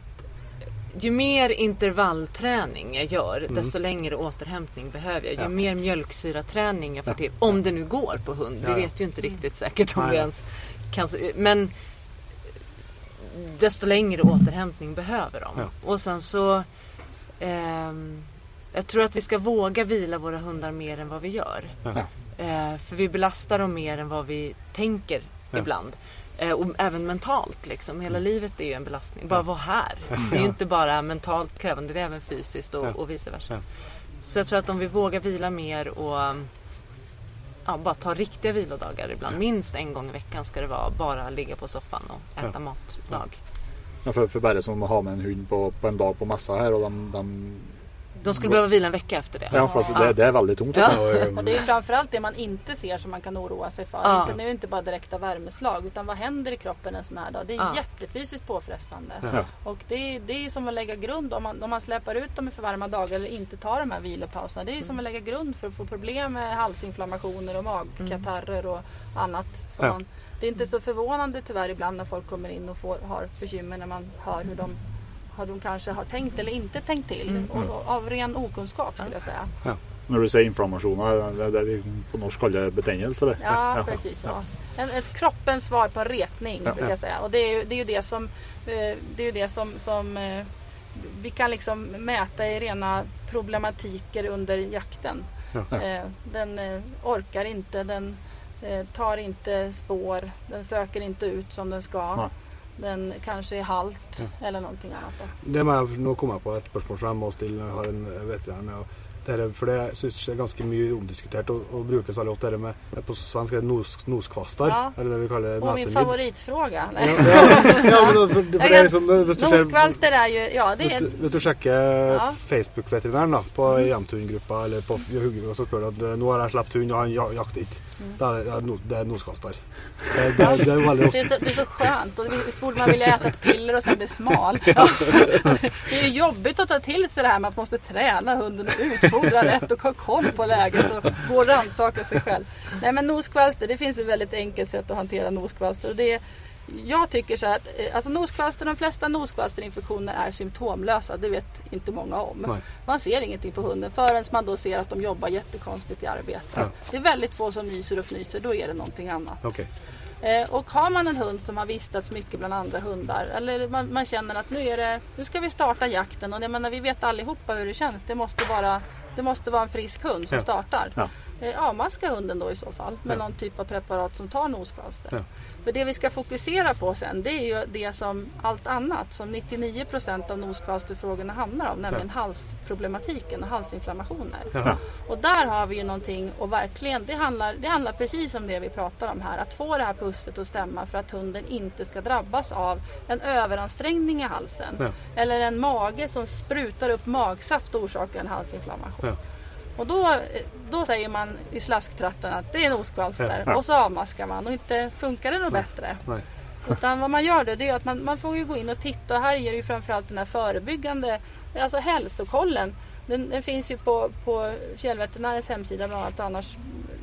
ju mer intervallträning jag gör, desto längre återhämtning behöver jag. Ju Ja. mer mjölksyraträning jag får till, om det nu går på hund. Vi vet ju inte riktigt säkert om Nej, vi nej. ens kan... Men desto längre återhämtning behöver de. Ja. Och sen så... ehm, jag tror att vi ska våga vila våra hundar mer än vad vi gör. Ja. Eh, för vi belastar dem mer än vad vi tänker Ja. ibland. Eh, och även mentalt liksom. Hela livet är ju en belastning. Bara vara här. Det är ju inte bara mentalt krävande, det är även fysiskt och, och vice versa. Så jag tror att om vi vågar vila mer och ja, bara ta riktiga vilodagar ibland. Minst en gång i veckan ska det vara bara ligga på soffan och äta Ja. matdag. Ja, for, for bare som å ha med en hund på, på en dag på messa her, og de, de De skulle behöva vila en vecka efter det. Ja, at det, det er veldig tungt. Ja. Och det är ju framförallt det man inte ser som man kan oroa sig för. Ja. Inte, nu är det inte bara direkta värmeslag utan vad händer i kroppen en sån här dag? Det är Ja. jättefysiskt påfrestande. Ja. Och det är, det är ju som att lägga grund om man, om man släpar ut dem i för varma dagar eller inte tar de här vilopauserna. Det är ju som att lägga grund för att få problem med halsinflammationer och magkatarrer och annat. Så Ja. man, det är inte så förvånande tyvärr ibland när folk kommer in och får, har bekymmer när man hör hur de, hur de kanske har tänkt eller inte tänkt till. Och, och, av ren okunskap skulle jag säga. Når du sier inflammasjoner, det er det vi på norsk kaller betennelse. det. Ja, precis. Ja. En, ett kroppens svar på retning Ja. brukar jag säga. Och det är ju det, är ju det som, eh, det, är det som, som eh, vi kan liksom mäta i rena problematiker under jakten. Ja. Eh, Den orkar inte, den tar inte spår, den söker inte ut som den ska. Den kanske är halt eller någonting annat. Då. Det må jeg, nå på et spørsmål som jeg må stille når jeg har en veteran. Og det her, for det synes jeg er ganske mye omdiskutert og, og brukes veldig ofte. Det med, på svensk er det nos, noskvastar, Ja. eller det vi kaller Och min favoritfråga. Ja, Nej. ja, ja, men da- for, for det er liksom, hvis du ser Noskvalster är ju, ja det hvis du, hvis du sjekker Ja. Facebook-veterinæren da, på Jevnthundgruppa eller på Huggegruppa, så spør du at nå har jeg sluppet hund, og han ja- jakter ikke. Det det det är noskastar. Det, det, det är väldigt Det är, så, det är så skönt och visst borde man vilja äta ett piller och sen bli smal. Ja. Det är jobbigt att ta till sig det här med att man måste träna hunden och utfodra rätt och ha koll på läget och gå och rannsaka sig själv. Nej men noskvalster, det finns ett väldigt enkelt sätt att hantera noskvalster och det är jag tycker så här att eh, alltså noskvalster, de flesta noskvalsterinfektioner är symptomlösa. Det vet inte många om. Nej. Man ser ingenting på hunden förrän man då ser att de jobbar jättekonstigt i arbetet. Ja. Det är väldigt få som nyser och fnyser, då är det någonting annat. Okej. Eh, och har man en hund som har vistats mycket bland andra hundar eller man, man känner att nu, är det, nu ska vi starta jakten och jag menar, vi vet allihopa hur det känns. Det måste vara, det måste vara en frisk hund som Ja. startar. Ja. Eh, avmaska hunden då i så fall med Ja. någon typ av preparat som tar noskvalster. Ja. För det vi ska fokusera på sen det är ju det som allt annat som 99% av noskvalsterfrågorna handlar om nämligen halsproblematiken och halsinflammationer. Ja. Och där har vi ju någonting och verkligen, det handlar, det handlar precis om det vi pratar om här. Att få det här pusslet att stämma för att hunden inte ska drabbas av en överansträngning i halsen. Eller en mage som sprutar upp magsaft och orsakar en halsinflammation. Och då, då säger man i slasktratten att det är noskvalster Ja. och så avmaskar man och inte funkar det något bättre. Nej. Utan vad man gör då, det är att man, man får ju gå in och titta och här är det ju framförallt den här förebyggande, alltså hälsokollen. Den, den finns ju på, på Fjällveterinärens hemsida bland annat och annars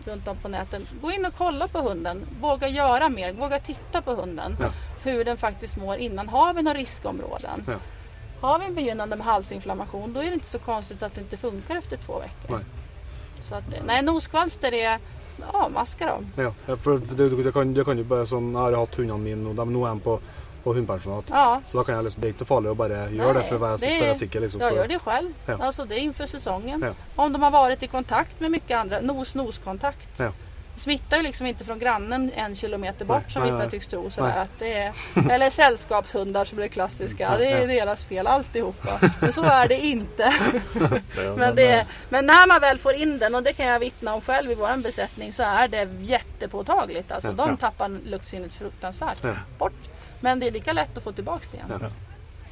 runt om på näten. Gå in och kolla på hunden. Våga göra mer. Våga titta på hunden. Ja. Hur den faktiskt mår innan. Har vi några riskområden? Ja. Har vi en begynnande halsinflammation då är det inte så konstigt att det inte funkar efter två veckor. Nej. Så att, eh, nej, noskvalster är avmaska dem. Ja, för det, det, kan, det kan ju bara sånn Jeg har hatt hundene mine, og de, nå er de på, på hundepensjonat. Ja, Så da kan jeg liksom, det er ikke noe farlig å bare gjøre det for å være, det sikker. Liksom, Jag gör det själv. Ja. Alltså det är inför säsongen. Ja. Om de har varit i kontakt med mycket andra, nos-nos-kontakt. Ja. Smittar ju liksom inte från grannen en kilometer bort Nej, som nej, vissa nej. tycks tro. Sådär, att det är, eller sällskapshundar som är det klassiska. Det är deras fel alltihopa. Men så är det inte. Men, det, men när man väl får in den, och det kan jag vittna om själv i vår besättning, så är det jättepåtagligt. Alltså, de tappar luktsinnet fruktansvärt bort. Men det är lika lätt att få tillbaka det igen.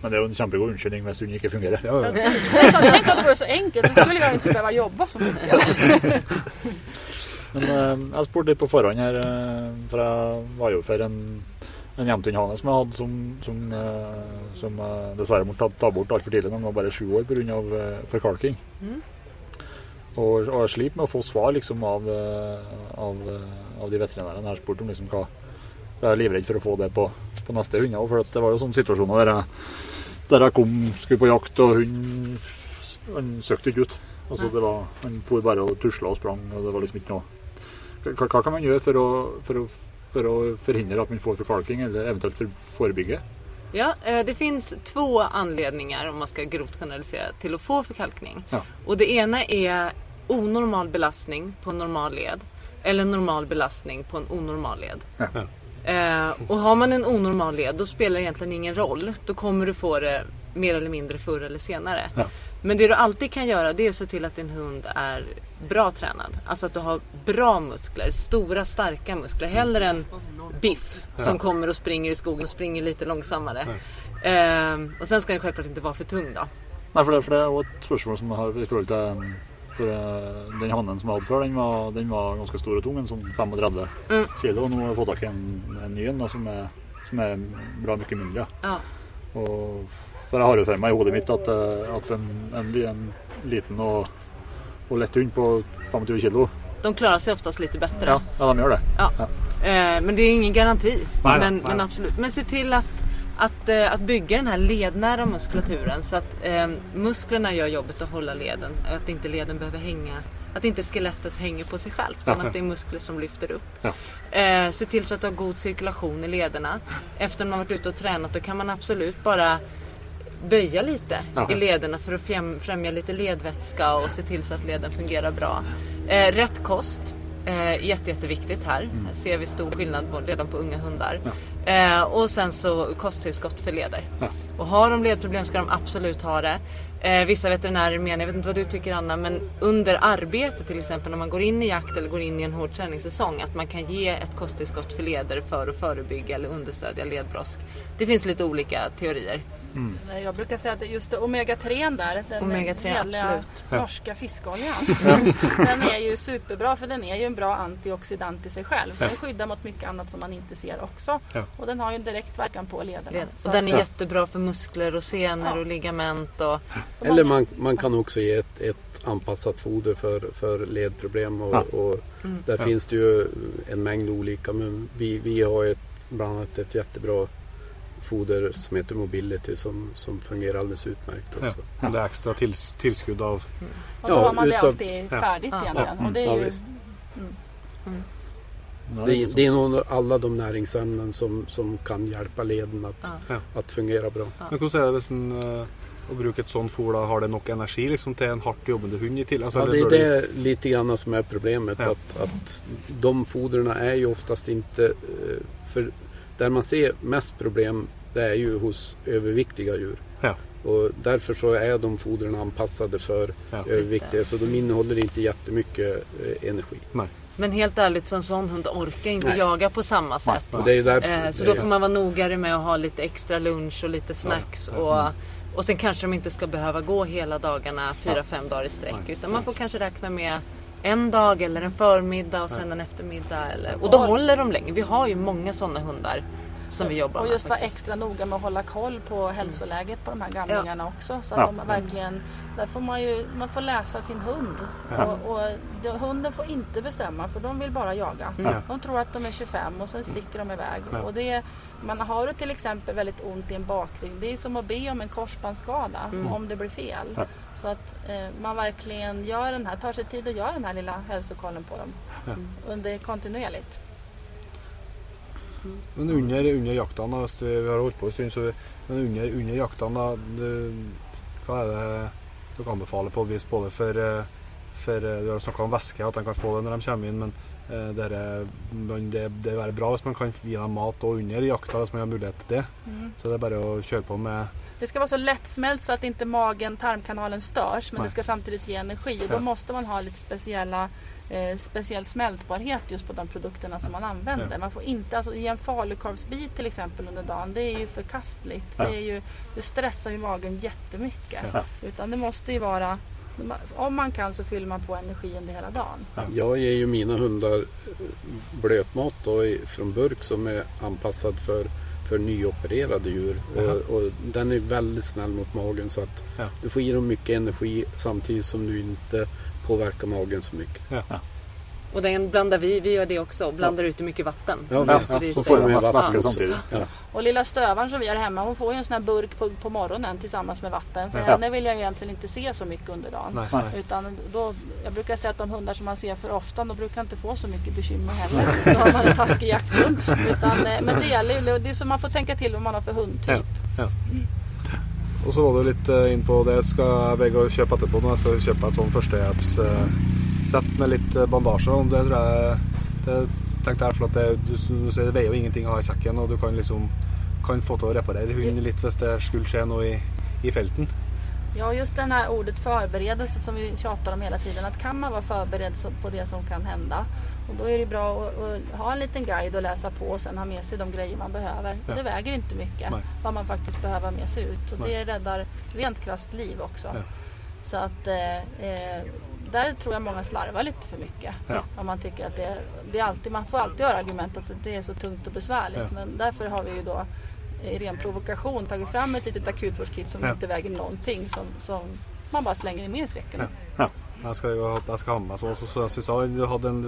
Men det jo en kjempegod unnskyldning hvis hunden ikke fungerer. ja, ja. Tänk om det vore så enkelt, då skulle jag inte behöva jobba så mycket. Men eh, jeg spurte litt på forhånd her, eh, for jeg var jo for en, en hjemtundhane som jeg hadde, som, som, eh, som dessverre måtte ta, ta bort altfor tidlig han var bare sju år pga. Forkalking. Mm. Og, og jeg sliter med å få svar liksom, av, av, av de veterinærene jeg har spurt om liksom, hva Jeg er livredd for å få det på, på neste hunder. For at det var jo sånne situasjoner der jeg, der jeg kom, skulle på jakt, og hunden han søkte ikke ut. Altså, det var, han for bare og tusla og sprang, og det var liksom ikke noe hva, hva kan man gjøre for å, for, å, for å forhindre at man får forkalking, eller eventuelt for forebygge? Ja, eh, det finns två anledningar om man ska grovt generalisera till att få förkalkning. Ja. Och det ena är onormal belastning på en normal led eller normal belastning på en onormal led. Ja. Eh, och har man en onormal led då spelar det egentligen ingen roll. Då kommer du få det mer eller mindre förr eller senare. Ja. Men det du alltid kan göra det är att se till att din hund är bra tränad. Alltså att du har bra muskler, stora starka muskler. Hellre än biff som kommer och springer i skogen och springer lite långsammare. Ehm, och sen ska den självklart inte vara för tung då. Nei, for det, for det er jo et spørsmål som jeg har i forhold til um, for eh, Den hannen som jeg hadde før, den var, den var ganske stor og tung, en sånn 35 Mm. kilo. Og nå har jeg fått tak i en, en ny en som, er, som er bra mye mindre. Ja. Og, for jeg har jo for meg i hodet mitt at, eh, at en, en, en liten og, og lett hund på 25 kilo De klarar sig oftast lite bättre. Ja, ja de gjør det. Eh, men det är ingen garanti. Nej, men, nej. men absolut. Men se till att, att, eh, att bygga den här lednära muskulaturen så att eh, musklerna gör jobbet att hålla leden. Att inte leden behöver hänga. Att inte skelettet hänger på sig själv. Utan Ja. att det är muskler som lyfter upp. Ja. Eh, se till så att du har god cirkulation i lederna. Efter man har varit ute och tränat då kan man absolut bara böja lite Ja. i lederna för att främ- främja lite ledvätska och se till så att leden fungerar bra. Eh, rätt kost. Eh, jätte, jätteviktigt här. Här ser vi stor skillnad på, redan på unga hundar. Eh, och sen så kosttillskott för leder. Ja. Och har de ledproblem ska de absolut ha det. Eh, vissa veterinärer menar, jag vet inte vad du tycker Anna, men under arbete till exempel när man går in i jakt eller går in i en hård träningssäsong att man kan ge ett kosttillskott för leder för att förebygga eller understödja ledbrosk. Det finns lite olika teorier. Nej, Jag brukar säga att just omega-3 där, den Omega-3, heliga absolut. norska fiskoljan. den är ju superbra för den är ju en bra antioxidant i sig själv. Så den skyddar mot mycket annat som man inte ser också. Ja. Och den har ju en direkt verkan på lederna. Led. Så Och den är jättebra för muskler och senor Ja. och ligament. Och, Eller man, man kan också ge ett, ett anpassat foder för, för ledproblem. Och, Ja. och Mm. där Ja. finns det ju en mängd olika. Men vi, vi har ett, bland annat ett jättebra foder som heter Mobility som, som fungerar alldeles utmärkt Ja. också. Men det är extra tills, tillskudd av... Och då Ja, har man det utav- alltid Ja. färdigt Ja. egentligen. Och det är Ja, ju, visst. Ja, Det, det är nog alla de näringsämnen som, som kan hjälpa leden att, Ja. Ja. att fungera bra. Men hvordan er det hvis en eh, å bruke et sånt fôr, da har det nok energi liksom, til en hardt jobbende hund i tillegg? Altså, Ja, det är bør du- det lite grann som är problemet. Ja. Att, att de foderna är ju oftast inte... eh, För där man ser mest problem det är ju hos överviktiga djur. Ja. Och därför så är de foderna anpassade för Ja. överviktiga. Så de innehåller inte jättemycket eh, energi. men helt ärligt, så en sån hund orkar inte Nej. jaga på samma sätt. Och det är ju därför, Eh, så det då får man vara nogare med att ha lite extra lunch och lite snacks. Och, och sen kanske de inte ska behöva gå hela dagarna, fyra, fem dagar i sträck. Utan man får kanske räkna med en dag eller en förmiddag och sen en eftermiddag. Eller, och då håller de länge. Vi har ju många sådana hundar som vi jobbar och med. just vara extra noga med att hålla koll på hälsoläget på de här gamlingarna också. Så att Ja. de verkligen, där får man ju man får läsa sin hund. Och, och det, hunden får inte bestämma för de vill bara jaga. Ja. De tror att de är 25 och sen sticker de iväg. Ja. Och det, man har du till exempel väldigt ont i en bakring. Det är som att be om en korsbandsskada om det blir fel. Så att eh, man verkligen gör den här, tar sig tid att göra den här lilla hälsokollen på dem. Under kontinuerligt. Men under, under jakten, du, vi har holdt på en stund, så men under, under jakten, du, hva er det dere anbefaler på et vis både for, eh, for eh, Du har snakka om væske, at de kan få det når de kommer inn, men eh, dere, men det, det er bra hvis man kan gi dem mat og under jakta, hvis man har mulighet til det. Så det er bare å kjøre på med Det ska vara så lättsmält så att inte magen, tarmkanalen störs men Nej. det ska samtidigt ge energi. Och då måste man ha lite speciella eh, speciell smältbarhet just på de produkterna som man använder. Ja. Man får inte, alltså ge en falukorvsbit till exempel under dagen, det är ju förkastligt. Ja. Det, är ju, det stressar ju magen jättemycket. Ja. Utan det måste ju vara, om man kan så fyller man på energi under hela dagen. Jag ger ju mina hundar blötmat då i, från burk som är anpassad för, för nyopererade djur. Och, och den är väldigt snäll mot magen så att Ja. du får i dem mycket energi samtidigt som du inte påverkar magen så mycket. Och den blandar vi, vi gör det också. Blandar ut i mycket vatten. Ja, det blir Så får väska också. samtidigt. Ja. Och lilla stövaren som vi har hemma hon får ju en sån här burk på, på morgonen tillsammans med vatten. För Ja. henne vill jag ju egentligen inte se så mycket under dagen. Nei. Utan då, jag brukar säga att de hundar som man ser för ofta, de brukar inte få så mycket bekymmer heller. Då har man en taskig jakthund. Utan, eh, men det gäller ju, det är så man får tänka till vad man har för hundtyp. Ja, ja. Og så var du litt eh, inn på det skal jeg veie å kjøpe etterpå. Nå. Jeg skal kjøpe et sånn førstehjelpssett med litt eh, bandasje. Og det tror jeg det tenkte jeg for at det, du, du sier det veier jo ingenting å ha i sekken, og du kan liksom kan få til å reparere hunden litt hvis det skulle skje noe i, i felten. Ja, just det här ordet förberedelse som vi tjatar om hela tiden. Att kan man vara förberedd på det som kan hända. Och då är det bra att, att ha en liten guide och läsa på och sen ha med sig de grejer man behöver. Ja. Det väger inte mycket Nej. vad man faktiskt behöver ha med sig ut. Och Nej. det räddar rent krasst liv också. Ja. Så att eh, eh, där tror jag många slarvar lite för mycket. Ja. Om man tycker att det är, det är alltid, man får alltid höra argument att det är så tungt och besvärligt. Ja. Men därför har vi ju då i ren provokation tagit fram ett litet akutvårdskit som Ja. inte väger någonting. Som, som man bara slänger med i säcken. Ja. Jeg skal, jo ha- jeg skal ha med meg sånn. Så, så jeg synes du hadde en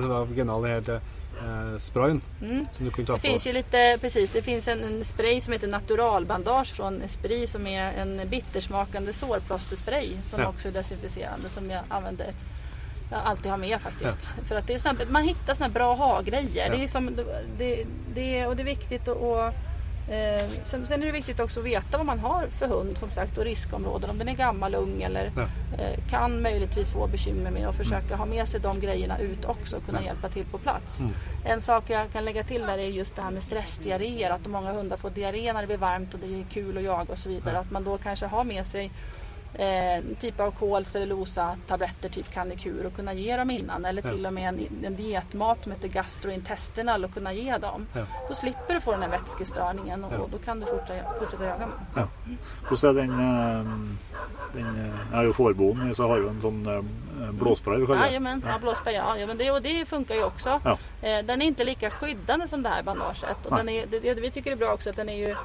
eh, sprayen Mm. som du kunne ta Det på. finns ju lite, precis, det finns en, en spray som heter Naturalbandage från Esprit som är en bittersmakande sårplåsterspray som Ja. också är desinficerande som jag använder jag alltid har med faktiskt. För att det är såna, man hittar här bra ha-grejer. Ja. Det är som, det, det, och det är viktigt att eh, sen, sen är det viktigt också att veta vad man har för hund som sagt och riskområden. Om den är gammal, ung eller Ja. eh, kan möjligtvis få bekymmer med att försöka ha med sig de grejerna ut också och kunna hjälpa till på plats. Mm. En sak jag kan lägga till där är just det här med stressdiarréer. Att många hundar får diarré när det blir varmt och det är kul att jaga och så vidare. Att man då kanske har med sig eh, typ av kol, cellulosa, tabletter typ Candikur och kunna ge dem innan. Eller Ja. till och med en, en dietmat som heter gastrointestinal och kunna ge dem. Ja. Då slipper du få den här vätskestörningen och, Ja. och då kan du fortsätta, fortsätta jaga med. Hvordan er den, den Jeg jo fårbonden, så har jo en sånn eh, blåspray. vi kaller det. Jajamän, ja. blåsspray, ja, ja men det, och det funkar ju också. Ja. Eh, den är inte lika skyddande som det här bandaget. Och den är, det, det vi tycker är bra också att den är ju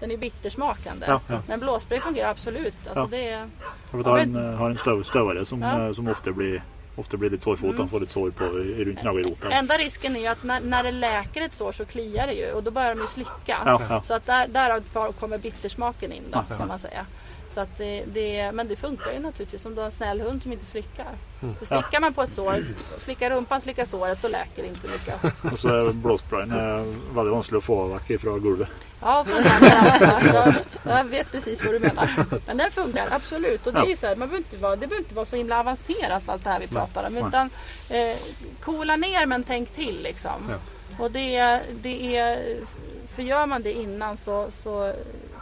den är bittersmakande. Ja, ja. Men blåspray fungerar absolut. Alltså det är, For Vi har en, eh, har en støv, støvare som, som ofte blir, ofte blir litt sårfot. Han får litt sår på, i- rundt nagelrota. enda risken är ju att när, när det läker ett sår så kliar det ju och då börjar de ju slicka. Ja, ja. Så att där, därav kommer bittersmaken in då Ja. kan man säga. Så att det, det, men det funkar ju naturligtvis om du har en snäll hund som inte slickar. Mm. För slickar man på ett sår, slickar rumpan, slickar såret, då läker det inte mycket. Og så er blåsprayen eh, veldig vanskelig å få vekk fra gulvet. Ja, jag, jag vet precis vad du menar. Men den funkar absolut. Och det är ju så här, man behöver inte vara, det behöver inte vara så himla avancerat allt det här vi pratar om. Utan eh, coola ner men tänk till liksom. Ja. Och det, det är, för gör man det innan så, så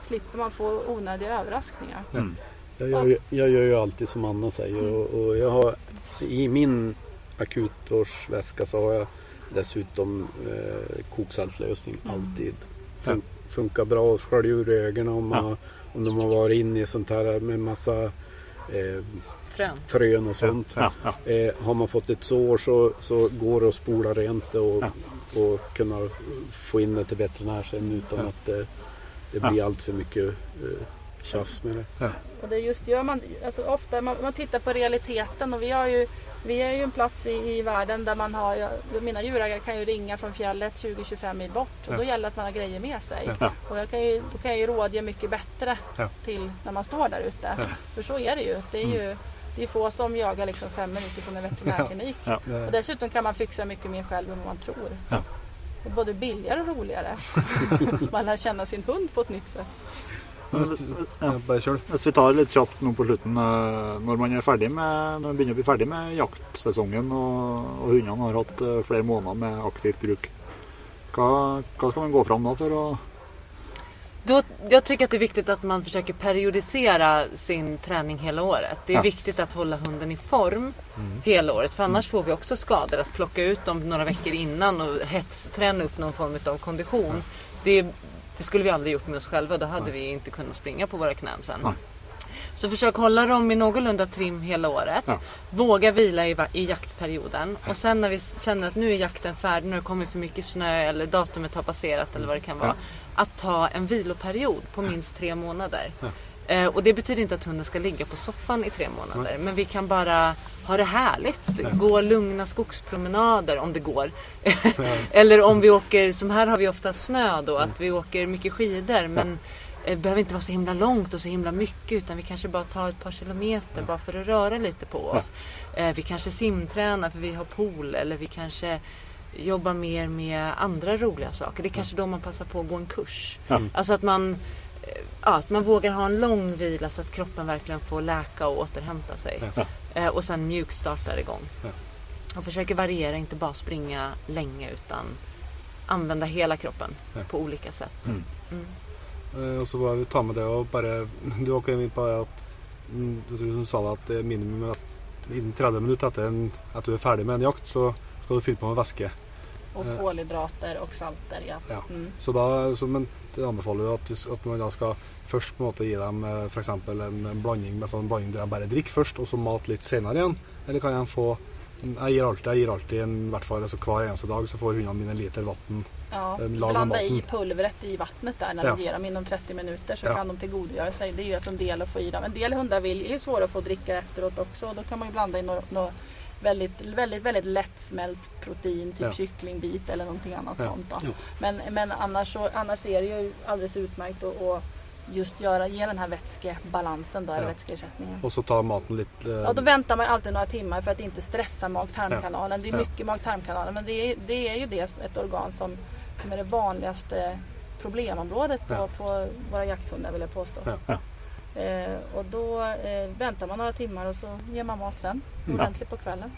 slipper man få onödiga överraskningar. Mm. Jag gör, ju, jag gör ju alltid som Anna säger och, och jag har i min akutvårdsväska så har jag dessutom eh, koksaltslösning alltid. Fun, Funkar bra att skölja ur ögonen om, man, Ja. om de har varit inne i sånt här med massa eh, Frön. frön och sånt. Ja, ja. Eh, har man fått ett sår så, så går det att spola rent det och, Ja. och kunna få in det till veterinär sen utan Ja. att det, det blir allt för mycket eh, tjafs med det. Och det just gör man, alltså ofta man, man tittar på realiteten och vi har ju vi är ju en plats i, i världen där man har, ja, mina djurägare kan ju ringa från fjället 20-25 mil bort och Ja. då gäller det att man har grejer med sig. Ja. Och jag kan ju, då kan jag ju rådge mycket bättre Ja. till när man står där ute. Ja. För så är det ju. Det är Mm. ju det är få som jagar liksom fem minuter från en veterinärklinik. Ja. Och dessutom kan man fixa mycket mer själv än vad man tror. Det är både billigare och roligare. man lär känna sin hund på ett nytt sätt. Hvis vi tar litt kjapt nå på slutten, eh, når man er ferdig med, når man begynner å bli ferdig med jaktsesongen og, og hundene har hatt eh, flere måneder med aktivt bruk, hva, hva skal man gå fram da for å Då, jag tycker att det är viktigt att man försöker periodisera sin träning hela året. Det är Ja. viktigt att hålla hunden i form hela året. För annars får vi också skador. Att plocka ut dem några veckor innan och hetsträna upp någon form av kondition. Det, det skulle vi aldrig gjort med oss själva. Då hade vi inte kunnat springa på våra knän sen. Så försök hålla dem i någorlunda trim hela året. Ja. Våga vila i, i jaktperioden. Och sen när vi känner att nu är jakten färdig, nu har det kommit för mycket snö eller datumet har passerat eller vad det kan vara. Att ta en viloperiod på minst tre månader. Eh, och det betyder inte att hunden ska ligga på soffan i tre månader. Men vi kan bara ha det härligt. Gå lugna skogspromenader om det går. eller om vi åker, som här har vi ofta snö då, att vi åker mycket skidor. Men eh, behöver inte vara så himla långt och så himla mycket utan vi kanske bara tar ett par kilometer bara för att röra lite på oss. Eh, vi kanske simtränar för vi har pool eller vi kanske jobbar mer med andra roliga saker. Det är kanske då man passar på att gå en kurs. Ja. Alltså att man, eh, ja, att man vågar ha en lång vila så att kroppen verkligen får läka och återhämta sig. Eh, och sen mjukstartar igång. Ja. Och försöker variera, inte bara springa länge utan använda hela kroppen på olika sätt. Mm. Mm. Eh, Og så bare ta med det og bare Du ikke inn på det at mm, du, sa det at det er minimum at innen 30 minutter etter en, at du er ferdig med en jakt, så skal du fylle på med væske. Och Eh. kolhydrater och salter. Ja. Ja. Mm. Så da, så, men det anbefaler jo at, at man da skal først på en måte gi dem f.eks. En, en blanding med sånn blanding der de bare drikker først, og så mat litt senere igjen. Eller kan de få Jeg gir alltid, jeg gir alltid en, hvert fall altså hver eneste dag så får hundene mine en liter vann. Ja, Eh, blanda i pulvret i vattnet där när Ja. du ger dem inom 30 minuter så Ja. kan de tillgodogöra sig. Det är ju alltså en del att få i dem. En del hundar vill, är ju svåra att få dricka efteråt också och då kan man ju blanda i något, något väldigt, väldigt, väldigt lättsmält protein, typ Ja. kycklingbit eller någonting annat Ja. sånt. Då. Men, men annars, så, annars är det ju alldeles utmärkt att, just göra, ge den här vätskebalansen då, eller Ja. vätskeersättningen. Og så ta maten litt eh, Ja, då väntar man alltid några timmar för att inte stressa mag-tarmkanalen. Det är mycket mag-tarmkanalen men det är, det är ju det, ett organ som, som är det vanligaste problemområdet på, på våra jakthundar vill jag påstå. Ja. Ja. Eh, och då eh, väntar man några timmar och så ger man mat sen. Mm. Ordentligt på kvällen.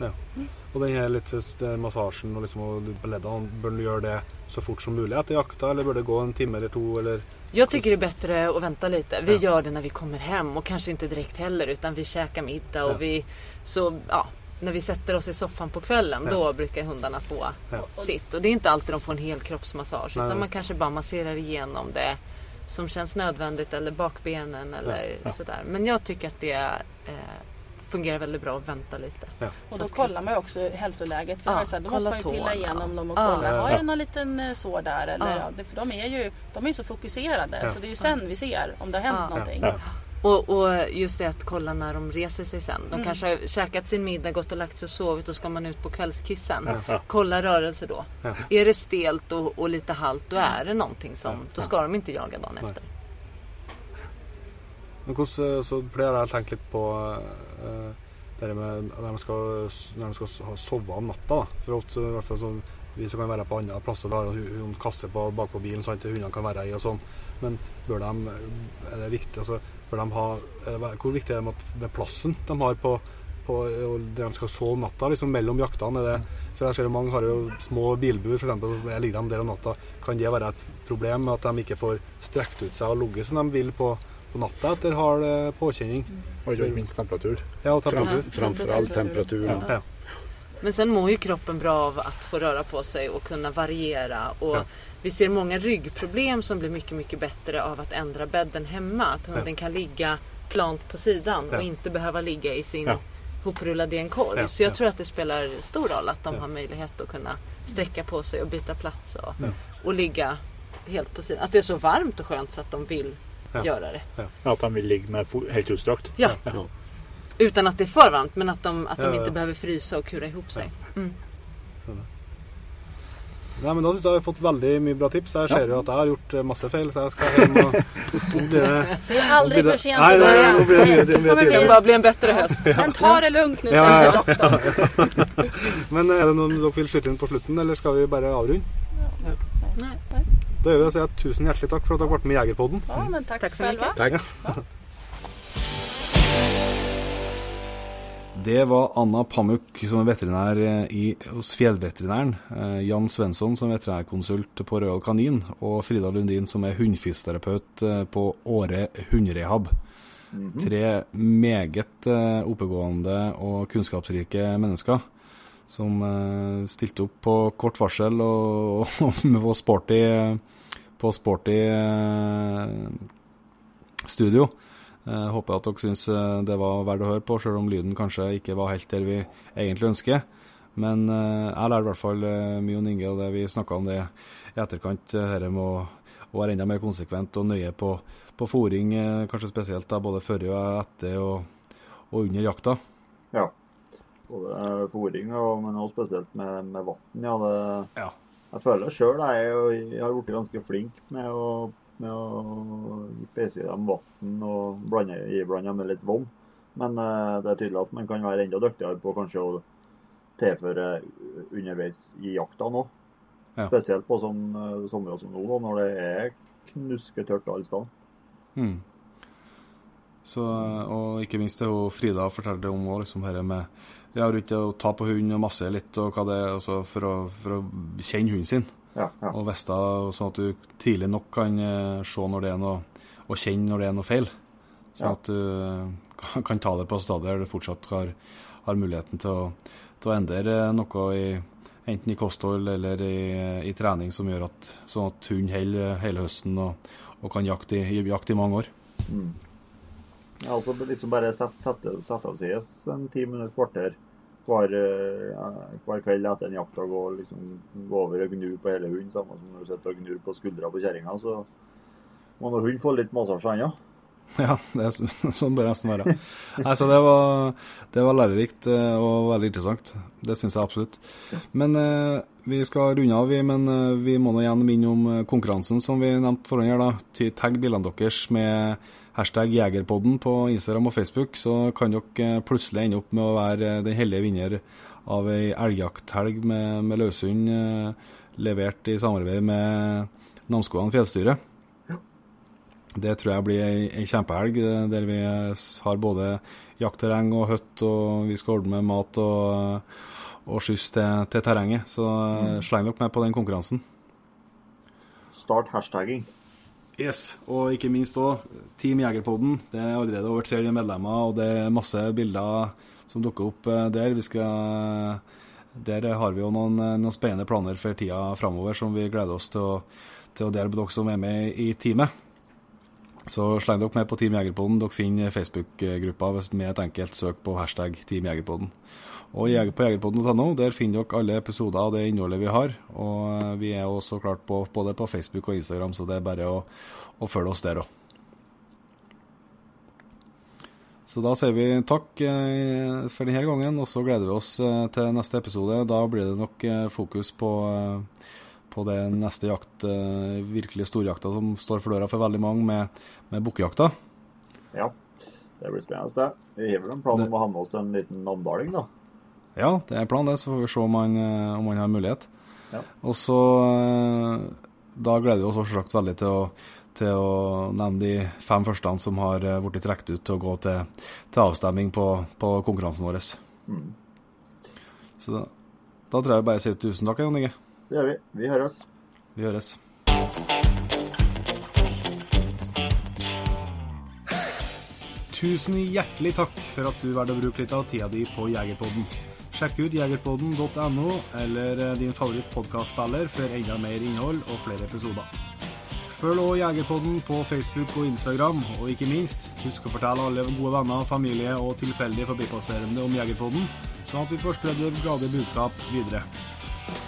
Og den her litt eh, massasjen og liksom leddene, bør du gjøre det så fort som mulig etter jakta, eller bør det gå en time eller to, eller Jag tycker det är bättre att vänta lite. Vi Ja. gör det när vi kommer hem och kanske inte direkt heller utan vi käkar middag och Ja. vi så ja, när vi sätter oss i soffan på kvällen Ja. då brukar hundarna få Ja. sitt. Och det är inte alltid de får en hel kroppsmassage Nej. utan man kanske bara masserar igenom det som känns nödvändigt eller bakbenen eller Ja. sådär. Men jag tycker att det eh, fungerar väldigt bra att vänta lite. Ja. Och då kollar man ju också hälsoläget. För Ja, jag så här, då måste man ju pilla igenom dem och Ja. kolla. Ja, Har ja. jag någon liten eh, sår där? Eller, Ja. ja. för de är ju de är ju så fokuserade. Ja. Så det är ju sen vi ser om det har hänt Ja. någonting. Och, och just det att kolla när de reser sig sen. De Mm. kanske har käkat sin middag, gått och lagt sig och sovit och ska man ut på kvällskissen. Ja. Kolla rörelse då. Ja. Är det stelt och, och lite halt då är det någonting som, då ska de inte jaga dagen efter. Men hvordan eh, så pleier jeg å tenke litt på eh, det med når de skal, når de skal ha sove om natta. da. For ofte, i hvert fall sånn, Vi som kan være på andre plasser, vi har en kasse bak på bilen sånn at hundene kan være i og sånn. Men bør de, er det viktig, altså, bør de ha, det, hvor viktig er det med, at- med plassen de har på, på og der de skal sove om natta, liksom mellom jaktene? Er det, for jeg ser jo Mange har jo små bilbur, f.eks. Ligger de der om natta. Kan det være et problem med at de ikke får strekt ut seg og ligget som de vil på, på natta etter hard eh, påkjenning? Og ikke minst temperatur. Ja, og Fram, temperatur. framförallt temperaturen. Ja. Men sen mår ju kroppen bra av att få röra på sig och kunna variera. Och Ja. Vi ser många ryggproblem som blir mycket, mycket bättre av att ändra bädden hemma. Att hunden kan ligga plant på sidan Ja. och inte behöva ligga i sin Ja. hoprullade i en korg. Ja, Så jag ja. tror att det spelar stor roll att de Ja. har möjlighet att kunna sträcka på sig och byta plats och, Ja. och ligga helt på sidan. Att det är så varmt och skönt så att de vill Ja. göra det. At de vil ligge med helt utstrakt. Ja. Ja. Utan att det är för varmt men att de, att de Ja, ja. inte behöver frysa och kura ihop sig. Mm. Nei, men Da syns jeg vi har fått veldig mye bra tips. Jeg ser jo at jeg har gjort eh, masse feil, så jeg skal hjem og blir det- Det är aldrig Nå blir för det- sent nej, börja. nå blir det Det Det bara bli en bättre höst. Men ta det lugnt nu, Ja, säger ja, doktorn. Men er det noe dere vil skyte inn på slutten, eller skal vi bare avrunde? Nej. Da gjør vi det. Så jeg tusen hjertelig takk for at dere ble med i Jegerpodden. Ja, men tack, Tack så själva. mycket. Tack. Det var Anna Pamuk som er veterinær eh, i, hos Fjellveterinæren, eh, Jan Svensson som er veterinærkonsult på Royal Kanin, og Frida Lundin som er hundefysioterapeut eh, på Åre hunderehab. Tre meget oppegående og kunnskapsrike mennesker som stilte opp på kort varsel og, og på sporty, på sporty studio. Jeg håper at dere syns eh, det var verdt å høre på, selv om lyden kanskje ikke var helt der vi egentlig ønsker. Men eh, jeg lærte i hvert fall eh, mye om Inge, og det vi snakka om det i etterkant. Dette med å, å være enda mer konsekvent og nøye på, på fôring, eh, kanskje spesielt da, både før og etter og, og under jakta. Ja. Både fôring og men også spesielt med, med vann. Ja, det, Ja. jeg føler sjøl jeg, jeg har blitt ganske flink med å, med å pese i dem vann og blande, iblande med litt vann. Men eh, det er tydelig at man kan være enda dyktigere på kanskje å tilføre underveis i jakta nå. Ja. Spesielt på sånn eh, somre som nå, da, når det er knusketørt alle steder. Mm. Så, og ikke minst det hun Frida fortalte om også, liksom her med ja, rundt det å ta på hund og masse litt, og hva det er for, å, for å kjenne hunden sin. Ja, ja. Og vite sånn at du tidlig nok kan eh, se når det er noe, og kjenne når det er noe feil. Sånn Ja. at du kan, ta det på stadiet der du fortsatt har, har muligheten til å, til å endre eh, noe i enten i kosthold eller i, i trening som gjør at sånn at hund holder hele høsten og, og kan jakte i, jakte i mange år. Mm. Ja, altså liksom bare sette, sette, sette av seg en ti minutter, kvarter hver, eh, hver kveld etter en jakt og liksom, gå over og gnu på hele hunden, samme som når du sitter og gnur på skuldra på kjerringa. Så må nå hunden få litt massasje ennå. Ja, det er, så- sånn bør det nesten være. Nei, så det var, det var lærerikt eh, og veldig interessant. Det syns jeg absolutt. Men eh, vi skal runde av, vi. Men eh, vi må nå igjen minne om eh, konkurransen som vi nevnte foran her. da. Tagg bilene deres med hashtag Jegerpodden på Instagram og Facebook, så kan dere eh, plutselig ende opp med å være eh, den heldige vinner av ei elgjakthelg med, med løshund eh, levert i samarbeid med Namsskogan fjellstyre. Det tror jeg blir ei, ei kjempehelg, eh, der vi har både jaktterreng og hytte, og vi skal ordne med mat og, og skyss til, til terrenget. Så eh, sleng dere med på den konkurransen. start hashtagging. Yes, og ikke minst òg Team Jegerpodden. Det er allerede over 300 medlemmer, og det er masse bilder som dukker opp eh, der. Vi skal, der har vi jo noen, noen spennende planer for tida framover som vi gleder oss til å, til å dele med dere som er med i teamet. Så sleng dere med på Team Jegerpodden. Dere finner Facebook-gruppa med et enkelt søk på hashtag Team Jegerpodden. Og på jegerpodden.no der finner dere alle episoder av det innholdet vi har. Og eh, vi er også klart på, både på Facebook og Instagram, så det er bare å, å følge oss der òg. Så da sier vi takk för for denne gangen, og så gleder vi oss till til neste episode. Da blir det nok fokus på, på det neste jakt, virkelig storjakta som står for døra for veldig mange, med, med bukkejakta. Ja, det blir spennende. Vi har vel en plan om å ha med oss en liten namdaling, da? Ja, det er planen, det. Så får vi se om man, om man har mulighet. Ja. Og så Da gleder vi oss selvsagt veldig til å, til å nevne de fem første som har blitt trukket ut til å gå til, til avstemming på, på, konkurransen vår. Mm. Så da, da, tror jeg bare sier tusen takk, Jon Inge. Det gör vi. Vi hörs. Vi hörs. Tusen hjärtligt takk for at du valgte å bruke litt av tida di på Jegerpodden. Sjekk ut jegerpodden.no eller eh, din favoritpodcastspelare för for enda mer innhold og flere episoder. Følg också Jegerpodden på Facebook og Instagram, og ikke minst, husk å fortelle alle gode venner, familie og tilfeldige forbipasserende om Jegerpodden, sånn at vi får spredd det glade budskap videre.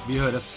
Vi høres.